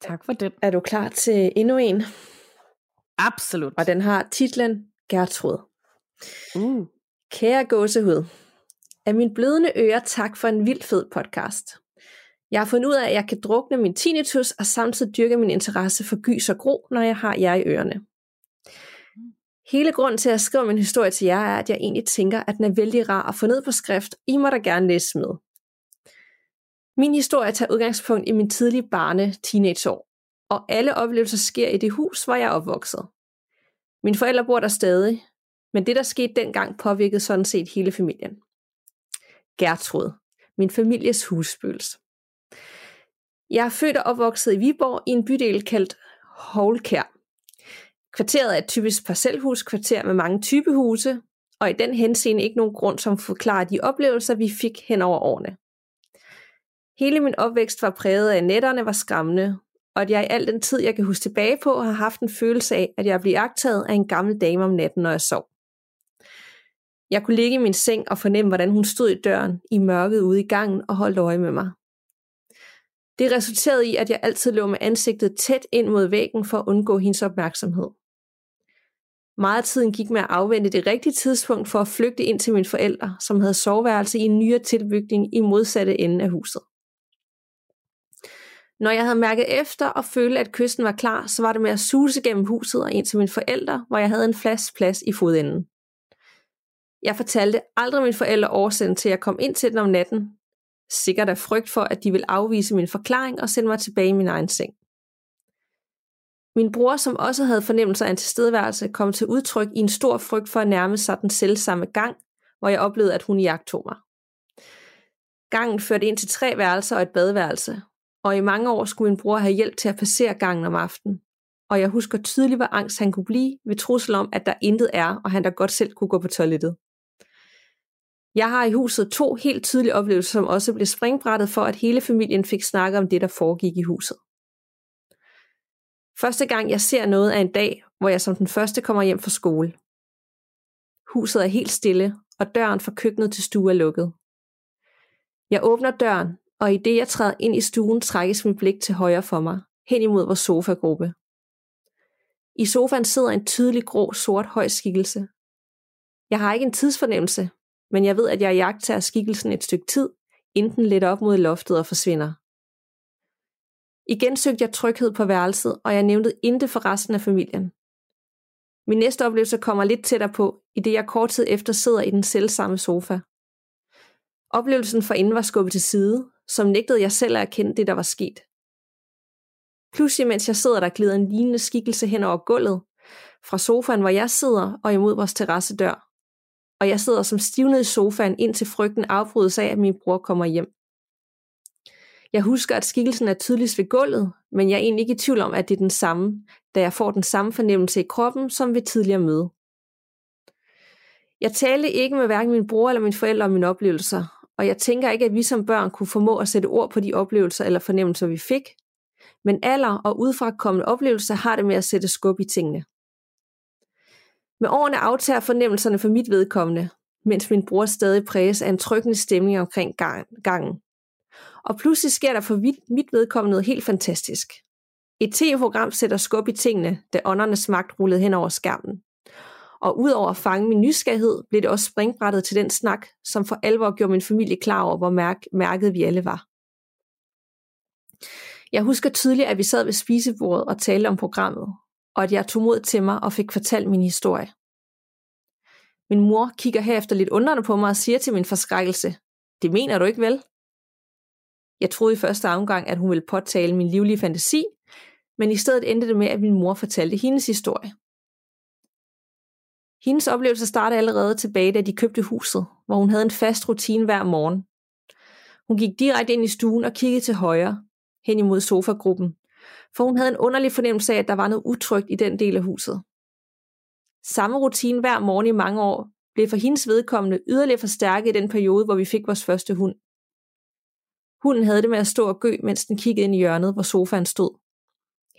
Tak for det. Er du klar til endnu en? Absolut. Og den har titlen Gertrud. Uh. Kære gåsehud. Af min blødende ører tak for en vild fed podcast. Jeg har fundet ud af, at jeg kan drukne min tinnitus og samtidig dyrke min interesse for gys og gro, når jeg har jer i ørerne. Hele grunden til, at jeg skriver min historie til jer, er, at jeg egentlig tænker, at den er vældig rar at få ned på skrift. I må da gerne læse med. Min historie tager udgangspunkt i min tidlige barne teenageår, og alle oplevelser sker i det hus, hvor jeg er opvokset. Mine forældre bor der stadig, men det, der skete dengang, påvirkede sådan set hele familien. Gertrud, min families husspøgelse. Jeg er født og opvokset i Viborg i en bydel kaldt Holkær. Kvarteret er et typisk parcelhuskvarter med mange typehuse, og i den henseende ikke nogen grund som forklarer de oplevelser, vi fik hen over årene. Hele min opvækst var præget af, at netterne var skræmmende, og at jeg i al den tid, jeg kan huske tilbage på, har haft en følelse af, at jeg blev agtaget af en gammel dame om natten, når jeg sov. Jeg kunne ligge i min seng og fornemme, hvordan hun stod i døren i mørket ude i gangen og holdt øje med mig. Det resulterede i, at jeg altid lå med ansigtet tæt ind mod væggen for at undgå hendes opmærksomhed. Meget af tiden gik med at afvente det rigtige tidspunkt for at flygte ind til mine forældre, som havde soveværelse i en nyere tilbygning i modsatte ende af huset. Når jeg havde mærket efter og følte, at kysten var klar, så var det med at suse gennem huset og ind til mine forældre, hvor jeg havde en fast plads i fodenden. Jeg fortalte aldrig mine forældre årsagen til, at jeg kom ind til dem om natten, sikkert af frygt for, at de ville afvise min forklaring og sende mig tilbage i min egen seng. Min bror, som også havde fornemmelser af en tilstedeværelse, kom til udtryk i en stor frygt for at nærme sig den selvsamme gang, hvor jeg oplevede, at hun jagtog mig. Gangen førte ind til tre værelser og et badeværelse, og i mange år skulle min bror have hjælp til at passere gangen om aftenen. Og jeg husker tydeligt, hvor angst han kunne blive ved trussel om, at der intet er, og han da godt selv kunne gå på toilettet. Jeg har i huset to helt tydelige oplevelser, som også blev springbrættet for, at hele familien fik snakket om det, der foregik i huset. Første gang jeg ser noget af en dag, hvor jeg som den første kommer hjem fra skole. Huset er helt stille, og døren fra køkkenet til stue er lukket. Jeg åbner døren, og i det jeg træder ind i stuen, trækkes mit blik til højre for mig, hen imod vores sofagruppe. I sofaen sidder en tydelig grå, sort høj skikkelse. Jeg har ikke en tidsfornemmelse, men jeg ved, at jeg jagter skikkelsen et stykke tid, inden den letter op mod loftet og forsvinder. Igen søgte jeg tryghed på værelset, og jeg nævnte intet for resten af familien. Min næste oplevelse kommer lidt tættere på, i det jeg kort tid efter sidder i den selvsamme sofa. Oplevelsen for inden var skubbet til side, som nægtede jeg selv at erkende det, der var sket. Pludselig, mens jeg sidder der, glider en lignende skikkelse hen over gulvet, fra sofaen, hvor jeg sidder, og imod vores terrassedør. Og jeg sidder som stivnet i sofaen, indtil frygten afbrydes af, at min bror kommer hjem. Jeg husker, at skikkelsen er tydeligst ved gulvet, men jeg er egentlig ikke i tvivl om, at det er den samme, da jeg får den samme fornemmelse i kroppen, som ved tidligere møde. Jeg talte ikke med hverken min bror eller mine forældre om mine oplevelser, og jeg tænker ikke, at vi som børn kunne formå at sætte ord på de oplevelser eller fornemmelser, vi fik, men alder og udfrakommende oplevelser har det med at sætte skub i tingene. Med årene aftager fornemmelserne for mit vedkommende, mens min bror stadig præges af en tryggende stemning omkring gangen. Og pludselig sker der for mit vedkommende noget helt fantastisk. Et tv-program sætter skub i tingene, da åndernes magt rullede hen over skærmen. Og udover at fange min nysgerrighed, blev det også springbrættet til den snak, som for alvor gjorde min familie klar over, hvor mærk- mærket vi alle var. Jeg husker tydeligt, at vi sad ved spisebordet og talte om programmet, og at jeg tog mod til mig og fik fortalt min historie. Min mor kigger herefter lidt undrende på mig og siger til min forskrækkelse, det mener du ikke vel? Jeg troede i første omgang, at hun ville påtale min livlige fantasi, men i stedet endte det med, at min mor fortalte hendes historie. Hendes oplevelse startede allerede tilbage, da de købte huset, hvor hun havde en fast rutine hver morgen. Hun gik direkte ind i stuen og kiggede til højre, hen imod sofagruppen, for hun havde en underlig fornemmelse af, at der var noget utrygt i den del af huset. Samme rutine hver morgen i mange år blev for hendes vedkommende yderligere forstærket i den periode, hvor vi fik vores første hund. Hunden havde det med at stå og gø, mens den kiggede ind i hjørnet, hvor sofaen stod.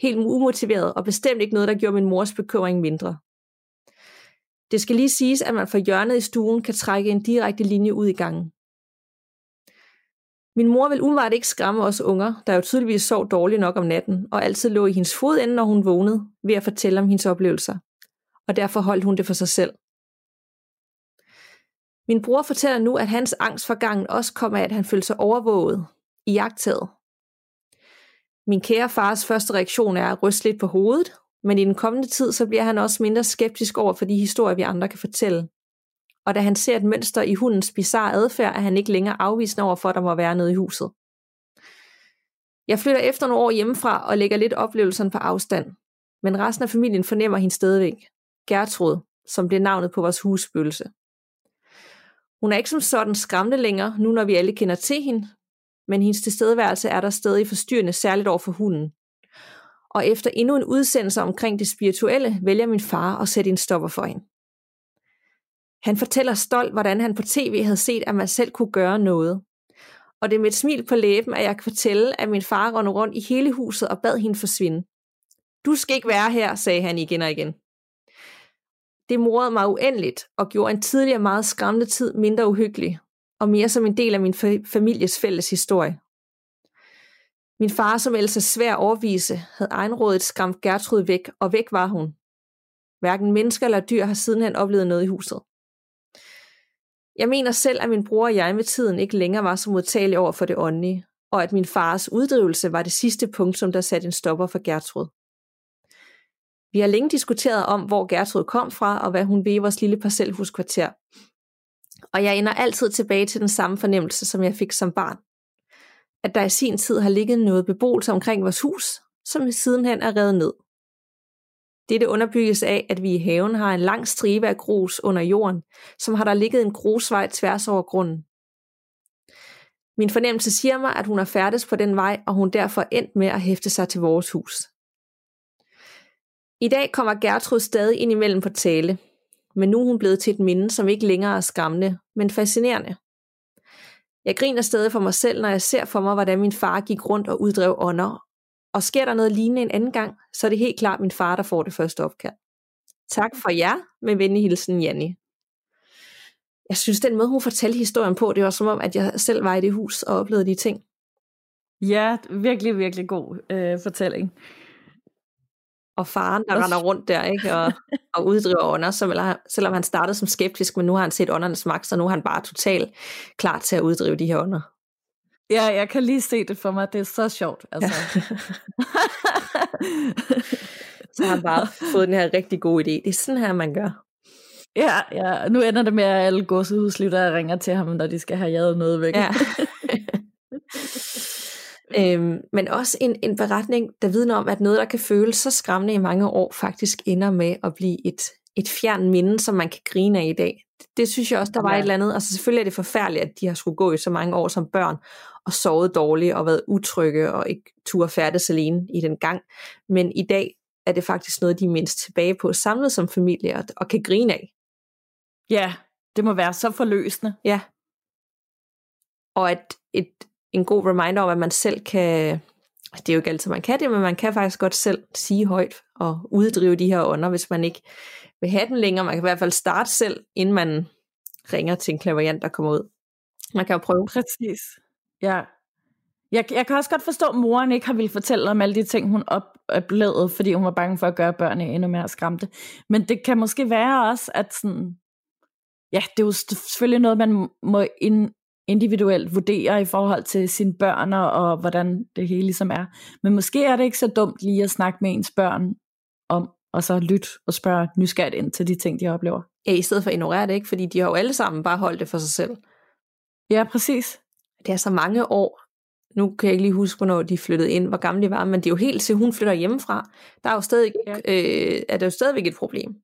Helt umotiveret og bestemt ikke noget, der gjorde min mors bekymring mindre. Det skal lige siges, at man fra hjørnet i stuen kan trække en direkte linje ud i gangen. Min mor vil umiddelbart ikke skræmme os unger, der jo tydeligvis sov dårligt nok om natten, og altid lå i hendes fodende, når hun vågnede, ved at fortælle om hendes oplevelser. Og derfor holdt hun det for sig selv. Min bror fortæller nu, at hans angst for gangen også kom af, at han følte sig overvåget, iagtaget. Min kære fars første reaktion er at ryste lidt på hovedet, men i den kommende tid så bliver han også mindre skeptisk over for de historier, vi andre kan fortælle. Og da han ser et mønster i hundens bizarre adfærd, er han ikke længere afvisende over for, at der må være noget i huset. Jeg flytter efter nogle år hjemmefra og lægger lidt oplevelsen på afstand. Men resten af familien fornemmer hende stadigvæk. Gertrud, som bliver navnet på vores husspøgelse. Hun er ikke som sådan skræmmende længere, nu når vi alle kender til hende, men hendes tilstedeværelse er der stadig forstyrrende, særligt over for hunden. Og efter endnu en udsendelse omkring det spirituelle, vælger min far at sætte en stopper for hende. Han fortæller stolt, hvordan han på tv havde set, at man selv kunne gøre noget. Og det er med et smil på læben, at jeg kan fortælle, at min far rundt rundt i hele huset og bad hende forsvinde. Du skal ikke være her, sagde han igen og igen. Det morede mig uendeligt og gjorde en tidligere meget skræmmende tid mindre uhyggelig, og mere som en del af min families fælles historie. Min far, som ellers er svær at overvise, havde egenrådet skræmt Gertrud væk, og væk var hun. Hverken mennesker eller dyr har sidenhen oplevet noget i huset. Jeg mener selv, at min bror og jeg med tiden ikke længere var så modtagelige over for det åndelige, og at min fars uddrivelse var det sidste punkt, som der satte en stopper for Gertrud. Vi har længe diskuteret om, hvor Gertrud kom fra, og hvad hun ved i vores lille parcelhuskvarter. Og jeg ender altid tilbage til den samme fornemmelse, som jeg fik som barn. At der i sin tid har ligget noget beboelse omkring vores hus, som sidenhen er revet ned. Dette underbygges af, at vi i haven har en lang stribe af grus under jorden, som har der ligget en grusvej tværs over grunden. Min fornemmelse siger mig, at hun er færdes på den vej, og hun derfor endt med at hæfte sig til vores hus. I dag kommer Gertrud stadig ind imellem på tale, men nu er hun blevet til et minde, som ikke længere er skræmmende, men fascinerende. Jeg griner stadig for mig selv, når jeg ser for mig, hvordan min far gik rundt og uddrev ånder, og sker der noget lignende en anden gang, så er det helt klart min far, der får det første opkald. Tak for jer, med venlig hilsen, Janni. Jeg synes, den måde, hun fortalte historien på, det var som om, at jeg selv var i det hus og oplevede de ting. Ja, virkelig, virkelig god øh, fortælling. Og faren, der render rundt der, ikke? Og, <laughs> og uddriver ånder, som, selvom han startede som skeptisk, men nu har han set åndernes magt, så nu er han bare totalt klar til at uddrive de her ånder. Ja, jeg kan lige se det for mig. Det er så sjovt. <laughs> Altså. Ja. <laughs> så har han bare fået den her rigtig gode idé. Det er sådan her, man gør. Ja, ja. Nu ender det med, at alle der ringer til ham, når de skal have jaget noget væk. Ja. Øhm, men også en, en beretning, der vidner om, at noget, der kan føles så skræmmende i mange år, faktisk ender med at blive et, et fjern minde, som man kan grine af i dag. Det, det synes jeg også, der var ja. et eller andet. Altså selvfølgelig er det forfærdeligt, at de har skulle gå i så mange år som børn, og sovet dårligt, og været utrygge, og ikke turde færdes alene i den gang. Men i dag er det faktisk noget, de mindst tilbage på, samlet som familie, og, og kan grine af. Ja, det må være så forløsende. Ja. Og at et, en god reminder om, at man selv kan, det er jo ikke altid, man kan det, men man kan faktisk godt selv sige højt og uddrive de her ånder, hvis man ikke vil have den længere. Man kan i hvert fald starte selv, inden man ringer til en klaverjant, der kommer ud. Man kan jo prøve. Præcis. Ja. Jeg, jeg kan også godt forstå, at moren ikke har ville fortælle om alle de ting, hun oplevede, fordi hun var bange for at gøre børnene endnu mere skræmte. Men det kan måske være også, at sådan, ja, det er jo selvfølgelig noget, man må ind, individuelt vurdere i forhold til sine børn og hvordan det hele ligesom er. Men måske er det ikke så dumt lige at snakke med ens børn om, og så lytte og spørge nysgerrigt ind til de ting, de oplever. Ja, i stedet for at ignorere det, ikke? Fordi de har jo alle sammen bare holdt det for sig selv. Ja, præcis. Det er så mange år. Nu kan jeg ikke lige huske, hvornår de flyttede ind, hvor gamle de var, men det er jo helt til hun flytter hjemmefra. Der er jo stadig, ja. øh, er det jo stadigvæk et problem.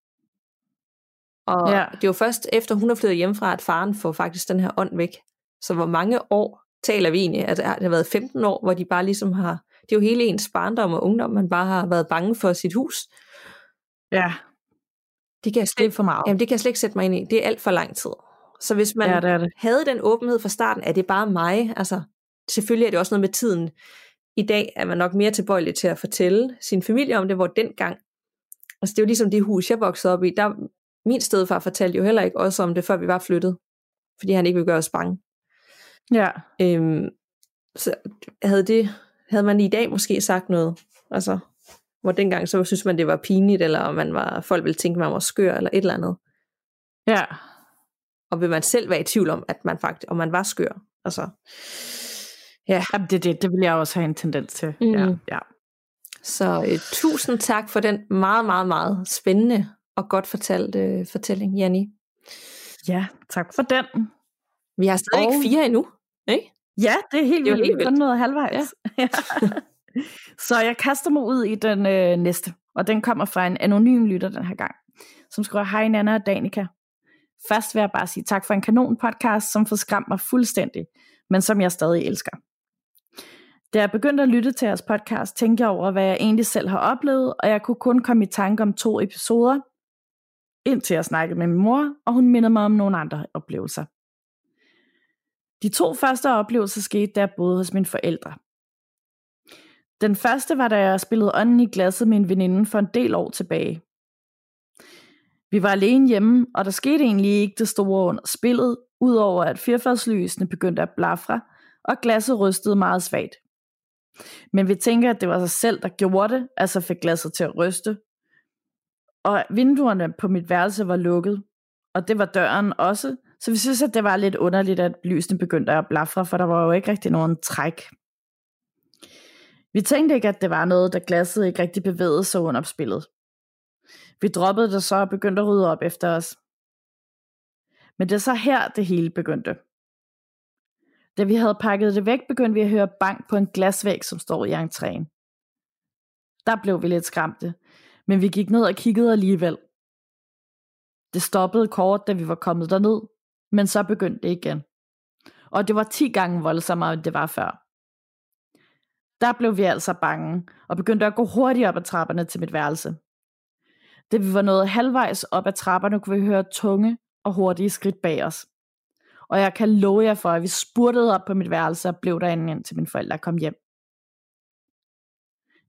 Og ja. det er jo først efter hun er flyttet hjemmefra, at faren får faktisk den her ånd væk. Så hvor mange år taler vi egentlig? Altså, det har været 15 år, hvor de bare ligesom har... Det er jo hele ens barndom og ungdom, man bare har været bange for sit hus. Ja, Det kan jeg det slet, er for meget. jamen, det kan jeg slet ikke sætte mig ind i. Det er alt for lang tid. Så hvis man Ja, det det. havde den åbenhed fra starten, er det bare mig? Altså, selvfølgelig er det også noget med tiden. I dag er man nok mere tilbøjelig til at fortælle sin familie om det, hvor dengang, altså det er jo ligesom det hus, jeg voksede op i, der, min stedfar fortalte jo heller ikke også om det, før vi var flyttet, fordi han ikke ville gøre os bange. Ja, Øhm, så havde, det, havde man i dag måske sagt noget, altså, hvor dengang så synes man, det var pinligt, eller man var, folk ville tænke, man var skør, eller et eller andet. ja. Og vil man selv være i tvivl om, at man faktisk, om man var skør. Altså, ja. Jamen, det, det, det vil jeg også have en tendens til. Mm. Ja, ja. Så øh, tusind tak for den meget, meget, meget spændende og godt fortalte øh, fortælling, Janni. ja, tak for den. Vi har stadig Og- ikke fire endnu, ikke? Ja, det er helt Det er vildt. Vi kun nået halvvejs. <laughs> Ja. Så jeg kaster mig ud i den øh, næste, og den kommer fra en anonym lytter den her gang, som skriver, hej Nana og Danika. Først vil jeg bare sige tak for en kanon podcast, som får skræmt mig fuldstændig, men som jeg stadig elsker. Da jeg begyndte at lytte til jeres podcast, tænkte jeg over, hvad jeg egentlig selv har oplevet, og jeg kunne kun komme i tanke om to episoder, indtil jeg snakkede med min mor, og hun mindede mig om nogle andre oplevelser. De to første oplevelser skete, der både hos mine forældre. Den første var, da jeg spillede ånden i glasset med en veninde for en del år tilbage. Vi var alene hjemme, og der skete egentlig ikke det store under spillet, udover at firfadslysene begyndte at blafre, og glasset rystede meget svagt. Men vi tænker, at det var sig selv, der gjorde det, altså fik glasset til at ryste. Og vinduerne på mit værelse var lukket, og det var døren også, så vi synes, at det var lidt underligt, at lysene begyndte at blafre, for der var jo ikke rigtig nogen træk. Vi tænkte ikke, at det var noget, da glasset ikke rigtig bevægede sig under spillet. Vi droppede det så og begyndte at rydde op efter os. Men det er så her, det hele begyndte. Da vi havde pakket det væk, begyndte vi at høre bank på en glasvæg, som står i entréen. Der blev vi lidt skræmte, men vi gik ned og kiggede alligevel. Det stoppede kort, da vi var kommet derned, men så begyndte det igen. Og det var 10 gange voldsommere, end det var før. Der blev vi altså bange, og begyndte at gå hurtigt op ad trapperne til mit værelse. Da vi var nået halvvejs op ad trapperne, kunne vi høre tunge og hurtige skridt bag os. Og jeg kan love jer for, at vi spurtede op på mit værelse og blev derinde, indtil mine forældre kom hjem.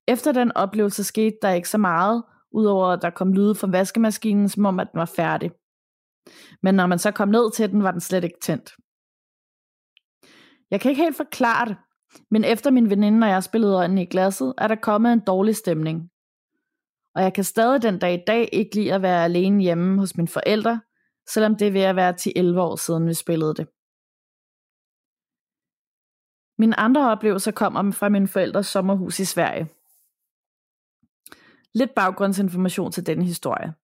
Efter den oplevelse skete der ikke så meget, udover at der kom lyde fra vaskemaskinen, som om at den var færdig. Men når man så kom ned til den, var den slet ikke tændt. Jeg kan ikke helt forklare det, men efter min veninde og jeg spillede øjnene i glasset, er der kommet en dårlig stemning. Og jeg kan stadig den dag i dag ikke lide at være alene hjemme hos mine forældre, selvom det er ved at være 10-11 år siden vi spillede det. Mine andre oplevelser kommer fra mine forældres sommerhus i Sverige. Lidt baggrundsinformation til denne historie.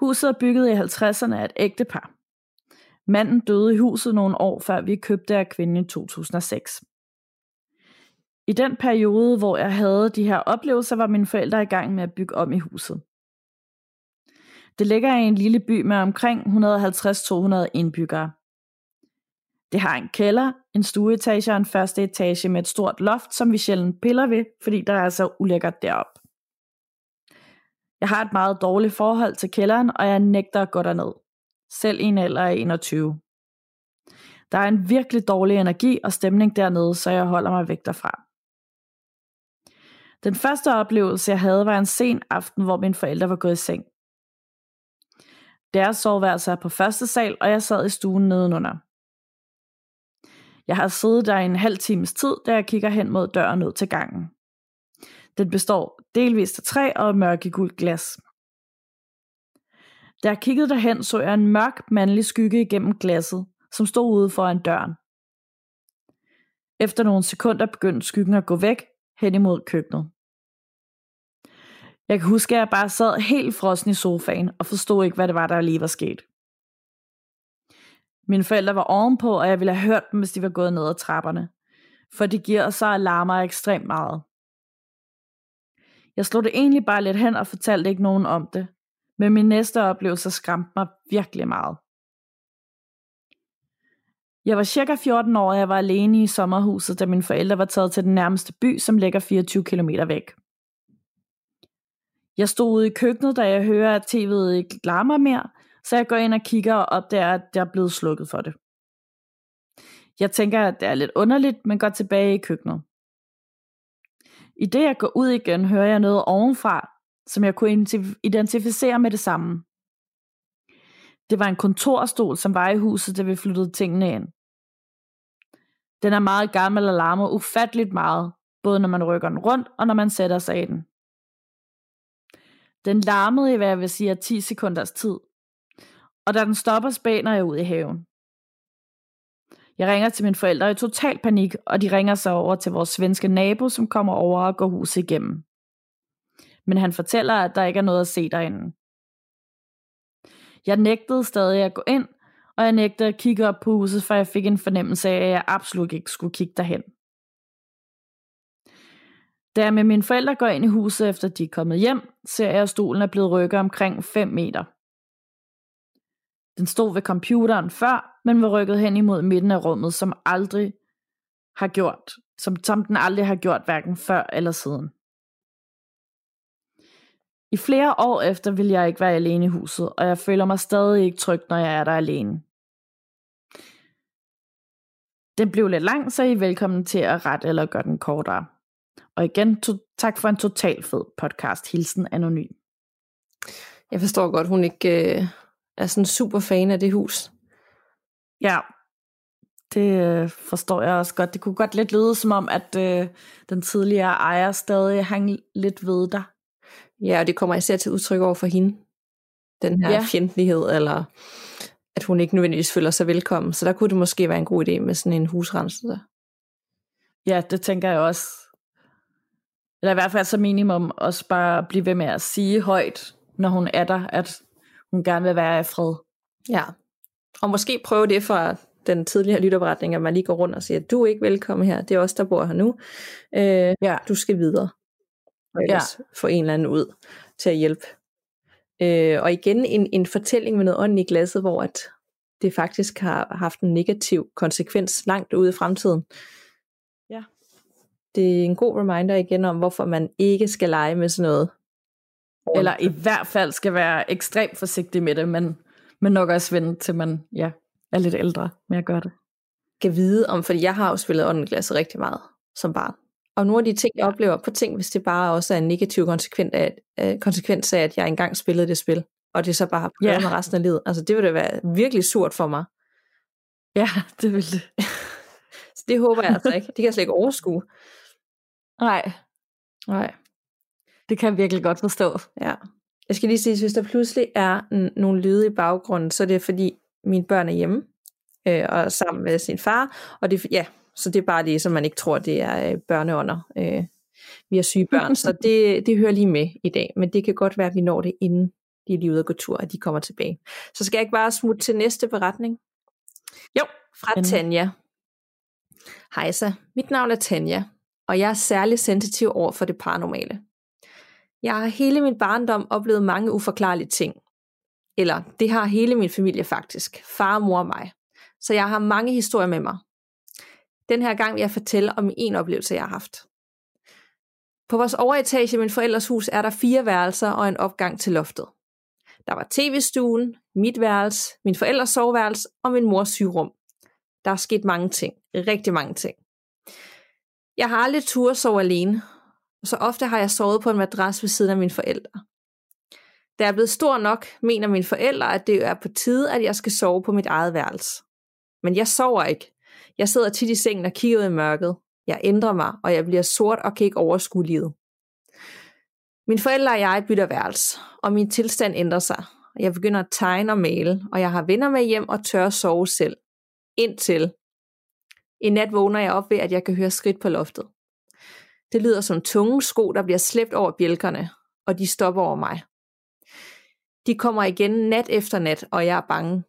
Huset er bygget i 50'erne af et ægtepar. Manden døde i huset nogle år før vi købte af kvinden i 2006. I den periode, hvor jeg havde de her oplevelser, var mine forældre i gang med at bygge om i huset. Det ligger i en lille by med omkring 150-200 indbyggere. Det har en kælder, en stueetage og en første etage med et stort loft, som vi sjældent piller ved, fordi der er så ulækkert derop. Jeg har et meget dårligt forhold til kælderen, og jeg nægter at gå derned. Selv i en alder af 21. Der er en virkelig dårlig energi og stemning dernede, så jeg holder mig væk derfra. Den første oplevelse, jeg havde, var en sen aften, hvor mine forældre var gået i seng. Deres soveværelse er på første sal, og jeg sad i stuen nedenunder. Jeg har siddet der i en halv times tid, da jeg kigger hen mod døren ud til gangen. Den består delvist af træ og mørkegult glas. Da jeg kiggede derhen, så jeg en mørk mandlig skygge igennem glasset, som stod ude foran døren. Efter nogle sekunder begyndte skyggen at gå væk hen imod køkkenet. Jeg kan huske, at jeg bare sad helt frossen i sofaen og forstod ikke, hvad det var, der lige var sket. Mine forældre var ovenpå, og jeg ville have hørt dem, hvis de var gået ned ad trapperne, for de giver så alarmer ekstremt meget. Jeg slog det egentlig bare lidt hen og fortalte ikke nogen om det, men min næste oplevelse skræmte mig virkelig meget. Jeg var cirka 14 år, og jeg var alene i sommerhuset, da mine forældre var taget til den nærmeste by, som ligger 24 km væk. Jeg stod ude i køkkenet, da jeg hører, at tv'et ikke larmer mere, så jeg går ind og kigger og opdager, at der er blevet slukket for det. Jeg tænker, at det er lidt underligt, men går tilbage i køkkenet. I det jeg går ud igen, hører jeg noget ovenfra, som jeg kunne identificere med det samme. Det var en kontorstol, som var i huset, da vi flyttede tingene ind. Den er meget gammel og larmer ufatteligt meget, både når man rykker den rundt og når man sætter sig i den. Den larmede i hvad jeg vil sige 10 sekunders tid. Og da den stopper, spænder jeg ud i haven. Jeg ringer til mine forældre i total panik, og de ringer så over til vores svenske nabo, som kommer over og går huset igennem. Men han fortæller, at der ikke er noget at se derinde. Jeg nægtede stadig at gå ind, og jeg nægtede at kigge op på huset, for jeg fik en fornemmelse af, at jeg absolut ikke skulle kigge derhen. Da jeg med mine forældre går ind i huset, efter de er kommet hjem, ser jeg, at stolen er blevet rykket omkring 5 meter. Den stod ved computeren før, men var rykket hen imod midten af rummet, som aldrig har gjort, som, som den aldrig har gjort, hverken før eller siden. I flere år efter vil jeg ikke være alene i huset, og jeg føler mig stadig ikke tryg, når jeg er der alene. Den blev lidt lang, så I er velkommen til at rette eller gøre den kortere. Og igen, to, tak for en total fed podcast. Hilsen anonym. Jeg forstår godt, hun ikke øh, er sådan super fan af det hus. Ja, det øh, forstår jeg også godt. Det kunne godt lidt lyde som om, at øh, den tidligere ejer stadig hang lidt ved dig. Ja, og det kommer især til udtryk over for hende. Den her ja. fjendtlighed, eller at hun ikke nødvendigvis føler sig velkommen. Så der kunne det måske være en god idé med sådan en husrenselse. Ja, det tænker jeg også. Eller i hvert fald så minimum også bare blive ved med at sige højt, når hun er der, at hun gerne vil være i fred. Ja, og måske prøve det for den tidligere lytopretning, at man lige går rundt og siger, du er ikke velkommen her, det er os, der bor her nu. Øh, ja. Du skal videre. Og ellers ja. få en eller anden ud til at hjælpe. Øh, og igen en, en fortælling med noget ånd i glasset, hvor at det faktisk har haft en negativ konsekvens langt ude i fremtiden. Ja. Det er en god reminder igen om, hvorfor man ikke skal lege med sådan noget. Eller i hvert fald skal være ekstremt forsigtig med det, men, men nok også vente til man ja, er lidt ældre med at gøre det. Kan vide om, fordi jeg har jo spillet åndenglasset rigtig meget som barn. Og nogle af de ting, jeg oplever på ting, hvis det bare også er en negativ konsekvens af, uh, konsekvens af, at jeg engang spillede det spil, og det så bare har yeah. resten af livet. Altså det ville da være virkelig surt for mig. Ja, <laughs> det ville det. <laughs> så det håber jeg altså ikke. Det kan jeg slet ikke overskue. Nej. Nej. Det kan jeg virkelig godt forstå. Ja. Jeg skal lige sige, hvis der pludselig er n- nogle lyde i baggrunden, så er det fordi mine børn er hjemme, øh, og sammen med sin far, og det, ja, så det er bare det, som man ikke tror, det er øh, børneånder. Øh, vi har syge børn, så <laughs> det, det hører lige med i dag. Men det kan godt være, at vi når det inden de er lige ude at gå tur, at de kommer tilbage. Så skal jeg ikke bare smutte til næste beretning? Jo, fra Tanja. Hejsa, mit navn er Tanja, og jeg er særlig sensitiv over for det paranormale. Jeg har hele min barndom oplevet mange uforklarlige ting. Eller det har hele min familie faktisk. Far, mor og mig. Så jeg har mange historier med mig. Den her gang vil jeg fortælle om en oplevelse, jeg har haft. På vores overetage i min forældres hus er der fire værelser og en opgang til loftet. Der var tv-stuen, mit værelse, min forældres soveværelse og min mors sygerum. Der er sket mange ting. Rigtig mange ting. Jeg har aldrig tur sove alene, så ofte har jeg sovet på en madras ved siden af mine forældre. Da jeg er blevet stor nok, mener mine forældre, at det er på tide, at jeg skal sove på mit eget værelse. Men jeg sover ikke. Jeg sidder tit i sengen og kigger ud i mørket. Jeg ændrer mig, og jeg bliver sort og kan ikke overskue livet. Mine forældre og jeg bytter værelse, og min tilstand ændrer sig. Jeg begynder at tegne og male, og jeg har venner med hjem og tør at sove selv. Indtil en nat vågner jeg op ved, at jeg kan høre skridt på loftet. Det lyder som tunge sko, der bliver slæbt over bjælkerne, og de stopper over mig. De kommer igen nat efter nat, og jeg er bange.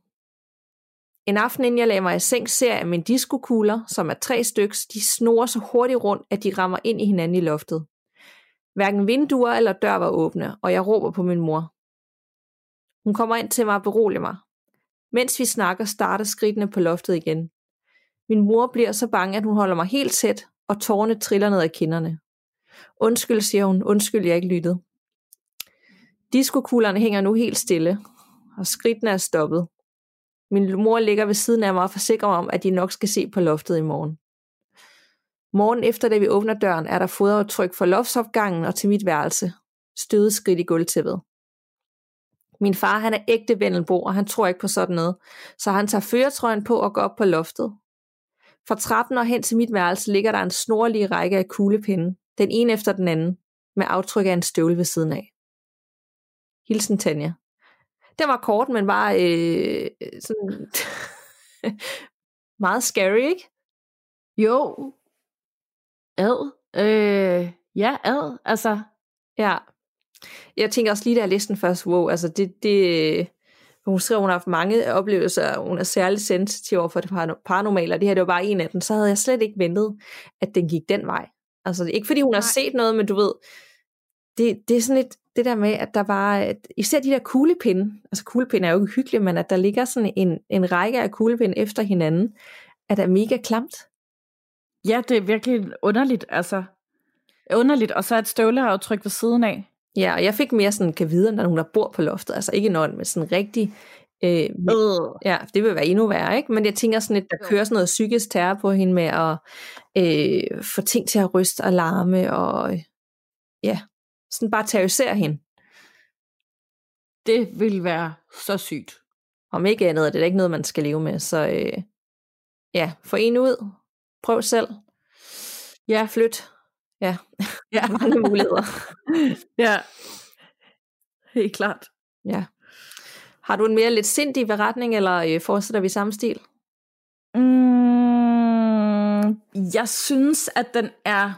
En aften inden jeg lagde mig i seng, ser jeg mine diskokugler, som er tre styks, de snor så hurtigt rundt, at de rammer ind i hinanden i loftet. Hverken vinduer eller dør var åbne, og jeg råber på min mor. Hun kommer ind til mig og beroliger mig. Mens vi snakker, starter skridtene på loftet igen. Min mor bliver så bange, at hun holder mig helt tæt, og tårne triller ned ad kinderne. Undskyld, siger hun. Undskyld, jeg ikke lyttede. Diskokuglerne hænger nu helt stille, og skridtene er stoppet. Min mor ligger ved siden af mig og forsikrer mig om, at de nok skal se på loftet i morgen. Morgen efter, da vi åbner døren, er der fodaftryk for loftsopgangen og til mit værelse. Støde skridt i gulvtæppet. Min far han er ægte vendelbo, og han tror ikke på sådan noget, så han tager føretrøjen på og går op på loftet. Fra trappen og hen til mit værelse ligger der en snorlig række af kuglepinde, den ene efter den anden, med aftryk af en støvle ved siden af. Hilsen Tanja. Den var kort, men var øh, sådan <laughs> meget scary, ikke? Jo. Ad. Øh, ja, ad. Altså. Ja. Jeg tænker også lige, da jeg læste den først, wow, altså det, det hun skriver, hun har haft mange oplevelser, og hun er særligt sensitiv over for det paranormale, og det her det var bare en af dem, så havde jeg slet ikke ventet, at den gik den vej. Altså ikke fordi hun har Nej. set noget, men du ved, det, det er sådan et, det der med, at der var, især de der kuglepinde, altså kuglepinde er jo ikke hyggelige, men at der ligger sådan en, en række af kuglepinde efter hinanden, er da mega klamt. Ja, det er virkelig underligt, altså. Underligt, og så et støvleaftryk ved siden af. Ja, og jeg fik mere sådan, kan vide, når nogen der bor på loftet, altså ikke noget med sådan rigtig, øh, øh. ja, det vil være endnu værre, ikke? Men jeg tænker sådan, at der kører sådan noget psykisk terror på hende med at øh, få ting til at ryste og larme, og ja, sådan bare terrorisere hende. Det vil være så sygt. Om ikke andet er det ikke noget, man skal leve med, så øh, ja, få en ud, prøv selv, ja, flyt, ja, ja. <laughs> mange muligheder. ja, helt klart. Ja. Har du en mere lidt sindig beretning, eller øh, fortsætter vi samme stil? Mm, jeg synes, at den er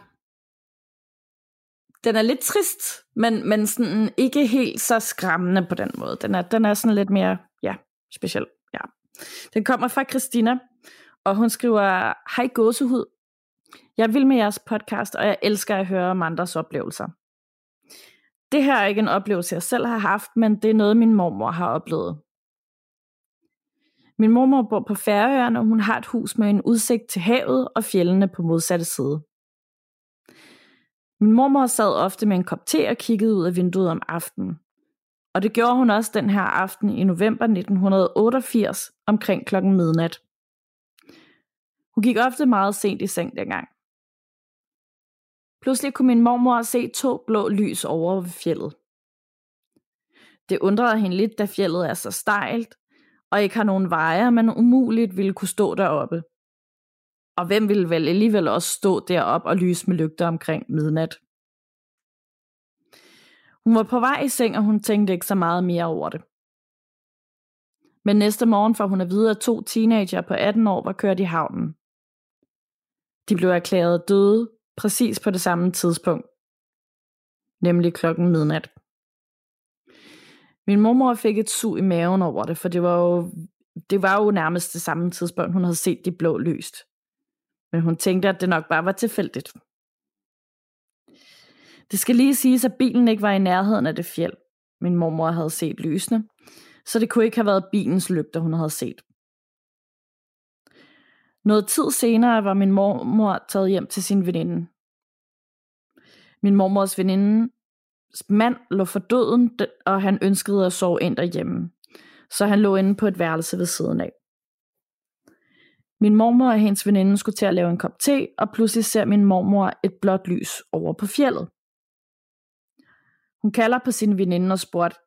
den er lidt trist, men, men sådan ikke helt så skræmmende på den måde. Den er, den er sådan lidt mere, ja, speciel. Ja. Den kommer fra Christina, og hun skriver, Hej gåsehud. Jeg vil med jeres podcast, og jeg elsker at høre om andres oplevelser. Det her er ikke en oplevelse, jeg selv har haft, men det er noget, min mormor har oplevet. Min mormor bor på Færøerne, og hun har et hus med en udsigt til havet og fjellene på modsatte side. Min mormor sad ofte med en kop te og kiggede ud af vinduet om aftenen. Og det gjorde hun også den her aften i november 1988 omkring klokken midnat. Hun gik ofte meget sent i seng dengang. Pludselig kunne min mormor se to blå lys over ved fjellet. Det undrede hende lidt, da fjellet er så stejlt, og ikke har nogen veje, men umuligt ville kunne stå deroppe. Og hvem ville vel alligevel også stå deroppe og lyse med lygter omkring midnat? Hun var på vej i seng, og hun tænkte ikke så meget mere over det. Men næste morgen får hun at vide, at to teenager på 18 år var kørt i havnen. De blev erklæret døde præcis på det samme tidspunkt, nemlig klokken midnat. Min mormor fik et sug i maven over det, for det var jo, det var jo nærmest det samme tidspunkt, hun havde set de blå lyst. Men hun tænkte, at det nok bare var tilfældigt. Det skal lige siges, at bilen ikke var i nærheden af det fjeld, min mormor havde set lysene, så det kunne ikke have været bilens lygter, hun havde set. Noget tid senere var min mormor taget hjem til sin veninde. Min mormors veninde mand lå for døden, og han ønskede at sove ind derhjemme, så han lå inde på et værelse ved siden af. Min mormor og hendes veninde skulle til at lave en kop te, og pludselig ser min mormor et blåt lys over på fjellet. Hun kalder på sin veninde og spurgte,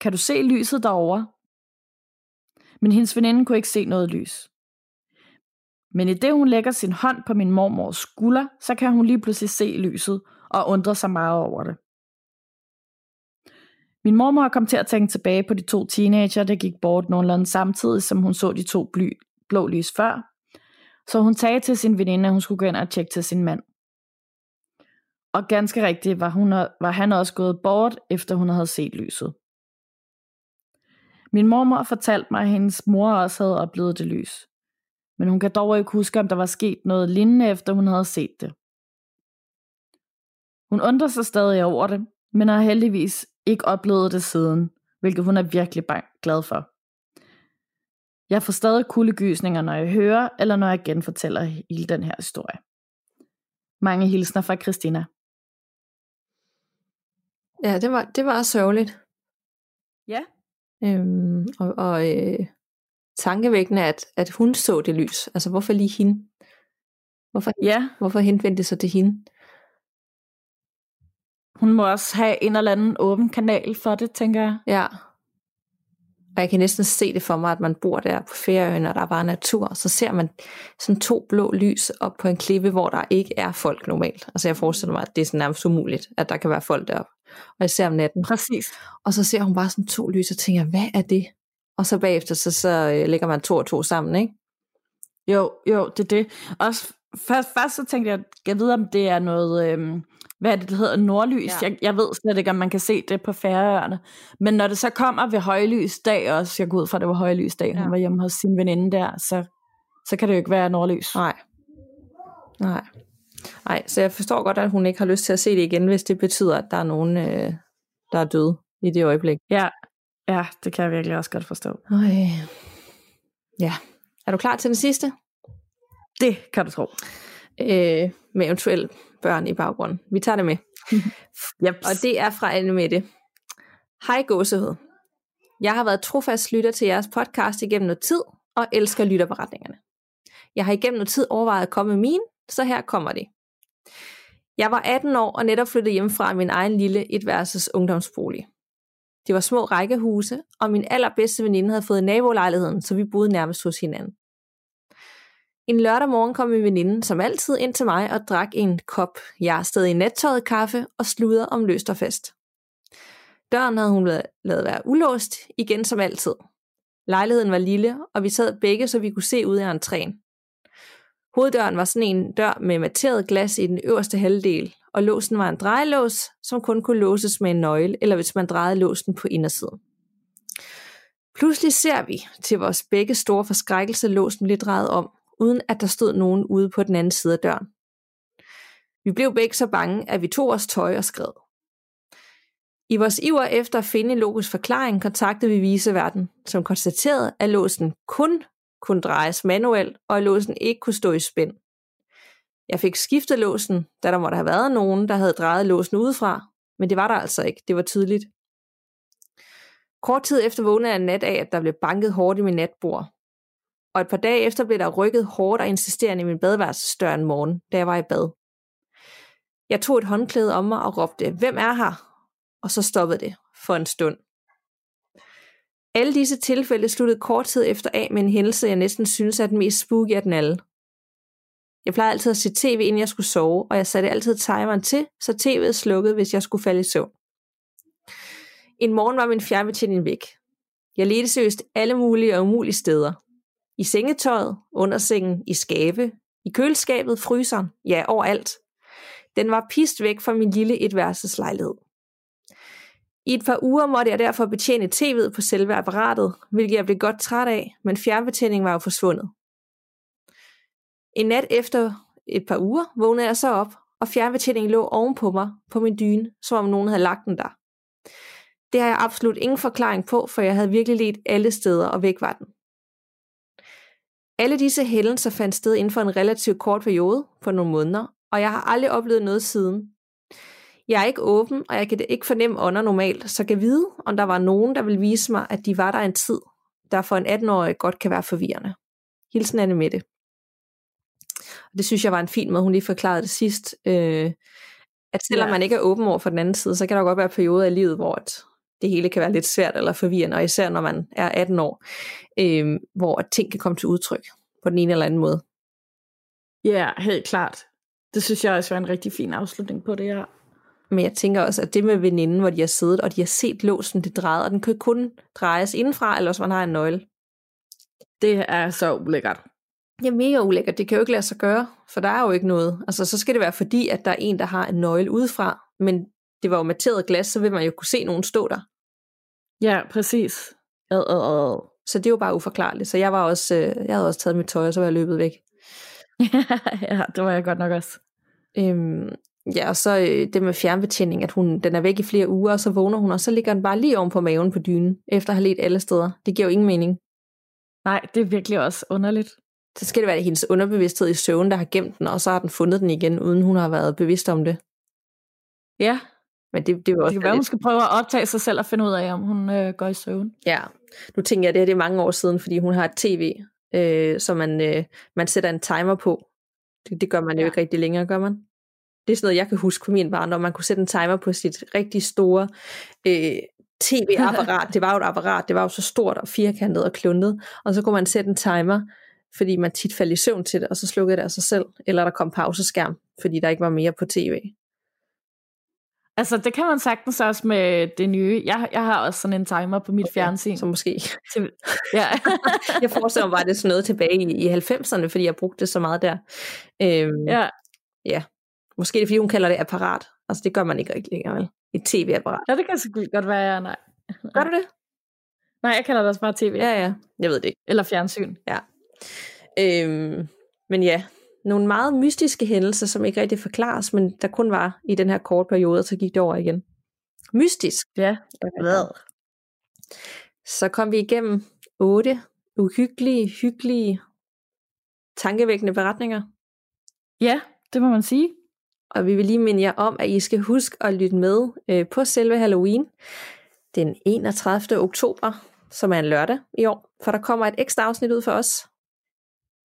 kan du se lyset derovre? Men hendes veninde kunne ikke se noget lys. Men i det hun lægger sin hånd på min mormors skulder, så kan hun lige pludselig se lyset og undre sig meget over det. Min mormor kom til at tænke tilbage på de to teenager, der gik bort nogenlunde samtidig, som hun så de to bly, blå lys før. Så hun sagde til sin veninde, at hun skulle gå ind og tjekke til sin mand. Og ganske rigtigt var, hun, var han også gået bort, efter hun havde set lyset. Min mormor fortalte mig, at hendes mor også havde oplevet det lys. Men hun kan dog ikke huske, om der var sket noget lignende, efter hun havde set det. Hun undrer sig stadig over det, men har heldigvis ikke oplevet det siden, hvilket hun er virkelig glad for. Jeg får stadig kuldegysninger, når jeg hører, eller når jeg genfortæller hele den her historie. Mange hilsner fra Christina. Ja, det var, det var sørgeligt. Ja. Øhm, og og øh, tankevækkende, at, at hun så det lys. Altså, hvorfor lige hende? Hvorfor, Ja, hvorfor henvendte det sig til hende? hun må også have en eller anden åben kanal for det, tænker jeg. Ja. Og jeg kan næsten se det for mig, at man bor der på Færøerne, og der er bare natur, og så ser man sådan to blå lys op på en klippe, hvor der ikke er folk normalt. Altså jeg forestiller mig, at det er sådan nærmest umuligt, at der kan være folk deroppe. Og især om natten. Præcis. Og så ser hun bare sådan to lys, og tænker, hvad er det? Og så bagefter, så, så øh, lægger man to og to sammen, ikke? Jo, jo, det er det. Også først, først så tænkte jeg, jeg ved om det er noget, øhm, hvad er det, det hedder, nordlys. Ja. Jeg, jeg ved slet ikke, om man kan se det på færøerne. Men når det så kommer ved højlysdag også, jeg går ud fra, at det var højlysdag, ja. Ja. hun var hjemme hos sin veninde der, så, så kan det jo ikke være nordlys. Nej. Nej. Nej, så jeg forstår godt, at hun ikke har lyst til at se det igen, hvis det betyder, at der er nogen, øh, der er døde i det øjeblik. Ja, ja, det kan jeg virkelig også godt forstå. Øj. Ja. Er du klar til den sidste? Det kan du tro. Øh, med eventuelt børn i baggrunden. Vi tager det med. <laughs> Yep. Og det er fra Anne Mette. Hej gåsehud. Jeg har været trofast lytter til jeres podcast igennem noget tid, og elsker lytterberetningerne. Jeg har igennem noget tid overvejet at komme med min, så her kommer det. Jeg var 18 år og netop flyttet hjem fra min egen lille etværelses ungdomsbolig. Det var små rækkehuse, og min allerbedste veninde havde fået nabolejligheden, så vi boede nærmest hos hinanden. En lørdag morgen kom min veninde som altid ind til mig og drak en kop jeg stadig nattøjet kaffe og sludder om løst og fast. Døren havde hun lavet være ulåst, igen som altid. Lejligheden var lille, og vi sad begge, så vi kunne se ud af entréen. Hoveddøren var sådan en dør med materet glas i den øverste halvdel, og låsen var en drejelås, som kun kunne låses med en nøgle, eller hvis man drejede låsen på indersiden. Pludselig ser vi, til vores begge store forskrækkelse, låsen blive drejet om, uden at der stod nogen ude på den anden side af døren. Vi blev begge så bange, at vi tog vores tøj og skred. I vores iver efter at finde en logisk forklaring, kontaktede vi viseverden, som konstaterede, at låsen kun kunne drejes manuelt, og at låsen ikke kunne stå i spænd. Jeg fik skiftet låsen, da der måtte have været nogen, der havde drejet låsen udefra, men det var der altså ikke. Det var tydeligt. Kort tid efter vågnede jeg en nat af, at der blev banket hårdt i min natbord. Og et par dage efter blev der rykket hårdt og insisterende i min badeværelsesdør en morgen, da jeg var i bad. Jeg tog et håndklæde om mig og råbte, hvem er her? Og så stoppede det for en stund. Alle disse tilfælde sluttede kort tid efter af med en hændelse, jeg næsten synes er den mest spooky af den alle. Jeg plejede altid at se tv, inden jeg skulle sove, og jeg satte altid timeren til, så tv'et slukkede, hvis jeg skulle falde i søvn. En morgen var min fjernbetjening væk. Jeg ledte seriøst alle mulige og umulige steder. I sengetøjet, under sengen, i skabe, i køleskabet, fryseren, ja, overalt. Den var pist væk fra min lille etværelseslejlighed. I et par uger måtte jeg derfor betjene tv'et på selve apparatet, hvilket jeg blev godt træt af, men fjernbetjeningen var jo forsvundet. En nat efter et par uger vågnede jeg så op, og fjernbetjeningen lå ovenpå mig på min dyne, som om nogen havde lagt den der. Det har jeg absolut ingen forklaring på, for jeg havde virkelig let alle steder, og væk var den. Alle disse hændelser fandt sted inden for en relativt kort periode på nogle måneder, og jeg har aldrig oplevet noget siden. Jeg er ikke åben, og jeg kan ikke fornemme ånder normalt, så kan vide, om der var nogen, der vil vise mig, at de var der en tid, der for en 18-årig godt kan være forvirrende. Hilsen Anne Mette. Det synes jeg var en fin måde, hun lige forklarede det sidst. Øh, at selvom Ja. man ikke er åben over for den anden side, så kan der godt være perioder i livet, hvor at det hele kan være lidt svært eller forvirrende, og især når man er 18 år, øh, hvor at ting kan komme til udtryk på den ene eller anden måde. Ja, helt klart. Det synes jeg også var en rigtig fin afslutning på det her. Men jeg tænker også, at det med veninden, hvor de har siddet, og de har set låsen, det drejer, og den kan kun drejes indenfra, eller også man har en nøgle. Det er så ulækkert. Det er mega ulækkert. Det kan jo ikke lade sig gøre, for der er jo ikke noget. Altså, så skal det være fordi, at der er en, der har en nøgle udefra, men det var jo materet glas, så vil man jo kunne se nogen stå der. Ja, præcis. Ad, ad, ad. Så det er jo bare uforklarligt. Så jeg var også, øh, jeg havde også taget mit tøj, og så var jeg løbet væk. <laughs> ja, det var jeg godt nok også. Øhm, ja, og så øh, det med fjernbetjening, at hun, den er væk i flere uger, og så vågner hun, og så ligger den bare lige oven på maven på dynen, efter at have let alle steder. Det giver jo ingen mening. Nej, det er virkelig også underligt. Så skal det være hendes underbevidsthed i søvn, der har gemt den, og så har den fundet den igen, uden hun har været bevidst om det. Ja, Men det, det er jo det også kan være, lidt- hun skal prøve at optage sig selv og finde ud af, om hun øh, går i søvn. Ja, nu tænker jeg, at det her det er mange år siden, fordi hun har et tv, øh, så man, øh, man sætter en timer på. Det, det gør man jo Ja. ikke rigtig længere, gør man? Det er sådan noget, jeg kan huske fra min barndom. Man kunne sætte en timer på sit rigtig store øh, tv-apparat. <laughs> det var jo et apparat, det var jo så stort og firkantet og kluntet. Og så kunne man sætte en timer, fordi man tit faldt i søvn til det, og så slukkede det af sig selv. Eller der kom pauseskærm, fordi der ikke var mere på tv. Altså, det kan man sagtens også med det nye. Jeg, jeg har også sådan en timer på mit fjernsyn. Så måske Til, ja. <laughs> Jeg forestiller mig bare, at det sådan noget tilbage i, i 90'erne, fordi jeg brugte det så meget der. Øhm, ja. Måske er det, fordi hun kalder det apparat. Altså, det gør man ikke rigtig længere, vel? Et tv-apparat. ja, det kan så godt være, nej. Gør du det? Nej, jeg kalder det også bare tv. Ja, ja. Jeg ved det ikke. Eller fjernsyn. Øhm, men ja, nogle meget mystiske hændelser, som ikke rigtig forklares, men der kun var i den her korte periode, og så gik det over igen. Mystisk. Ja. Hvad? Så kom vi igennem otte uhyggelige, hyggelige, tankevækkende beretninger. Ja, det må man sige. Og vi vil lige minde jer om, at I skal huske at lytte med øh, på selve Halloween den 31. oktober, som er en lørdag i år. For der kommer et ekstra afsnit ud for os.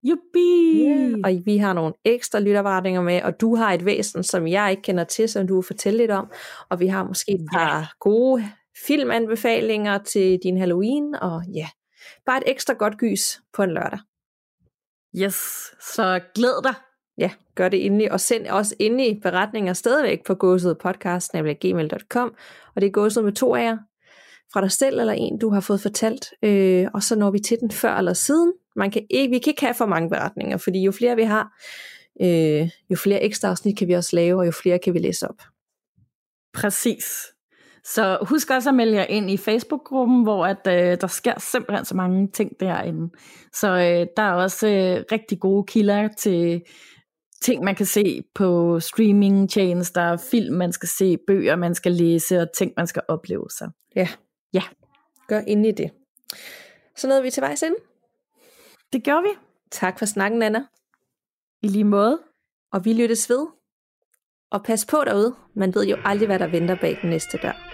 Juppie! Yeah. Og vi har nogle ekstra lyttervarninger med, og du har et væsen, som jeg ikke kender til, som du vil fortælle lidt om. Og vi har måske et par gode filmanbefalinger til din Halloween, og ja, bare et ekstra godt gys på en lørdag. Yes, så glæd dig. Ja, gør det endelig, og send også endelig beretninger stadigvæk på gåsødpodcast.gmail.com, og det er gåsød med to af jer, fra dig selv eller en, du har fået fortalt, øh, og så når vi til den før eller siden. Man kan ikke, vi kan ikke have for mange beretninger, fordi jo flere vi har, øh, jo flere ekstra afsnit kan vi også lave, og jo flere kan vi læse op. Præcis. Så husk også at melde jer ind i Facebook-gruppen, hvor at, øh, der sker simpelthen så mange ting derinde. Så øh, der er også øh, rigtig gode kilder til ting, man kan se på streamingtjenester, film, man skal se, bøger, man skal læse, og ting, man skal opleve. Så Ja. Ja. Gør endelig det. Så nåede vi til vejs ende. det gjorde vi. Tak for snakken, Anna. I lige måde. Og vi lyttes ved. Og pas på derude. Man ved jo aldrig, hvad der venter bag den næste dør.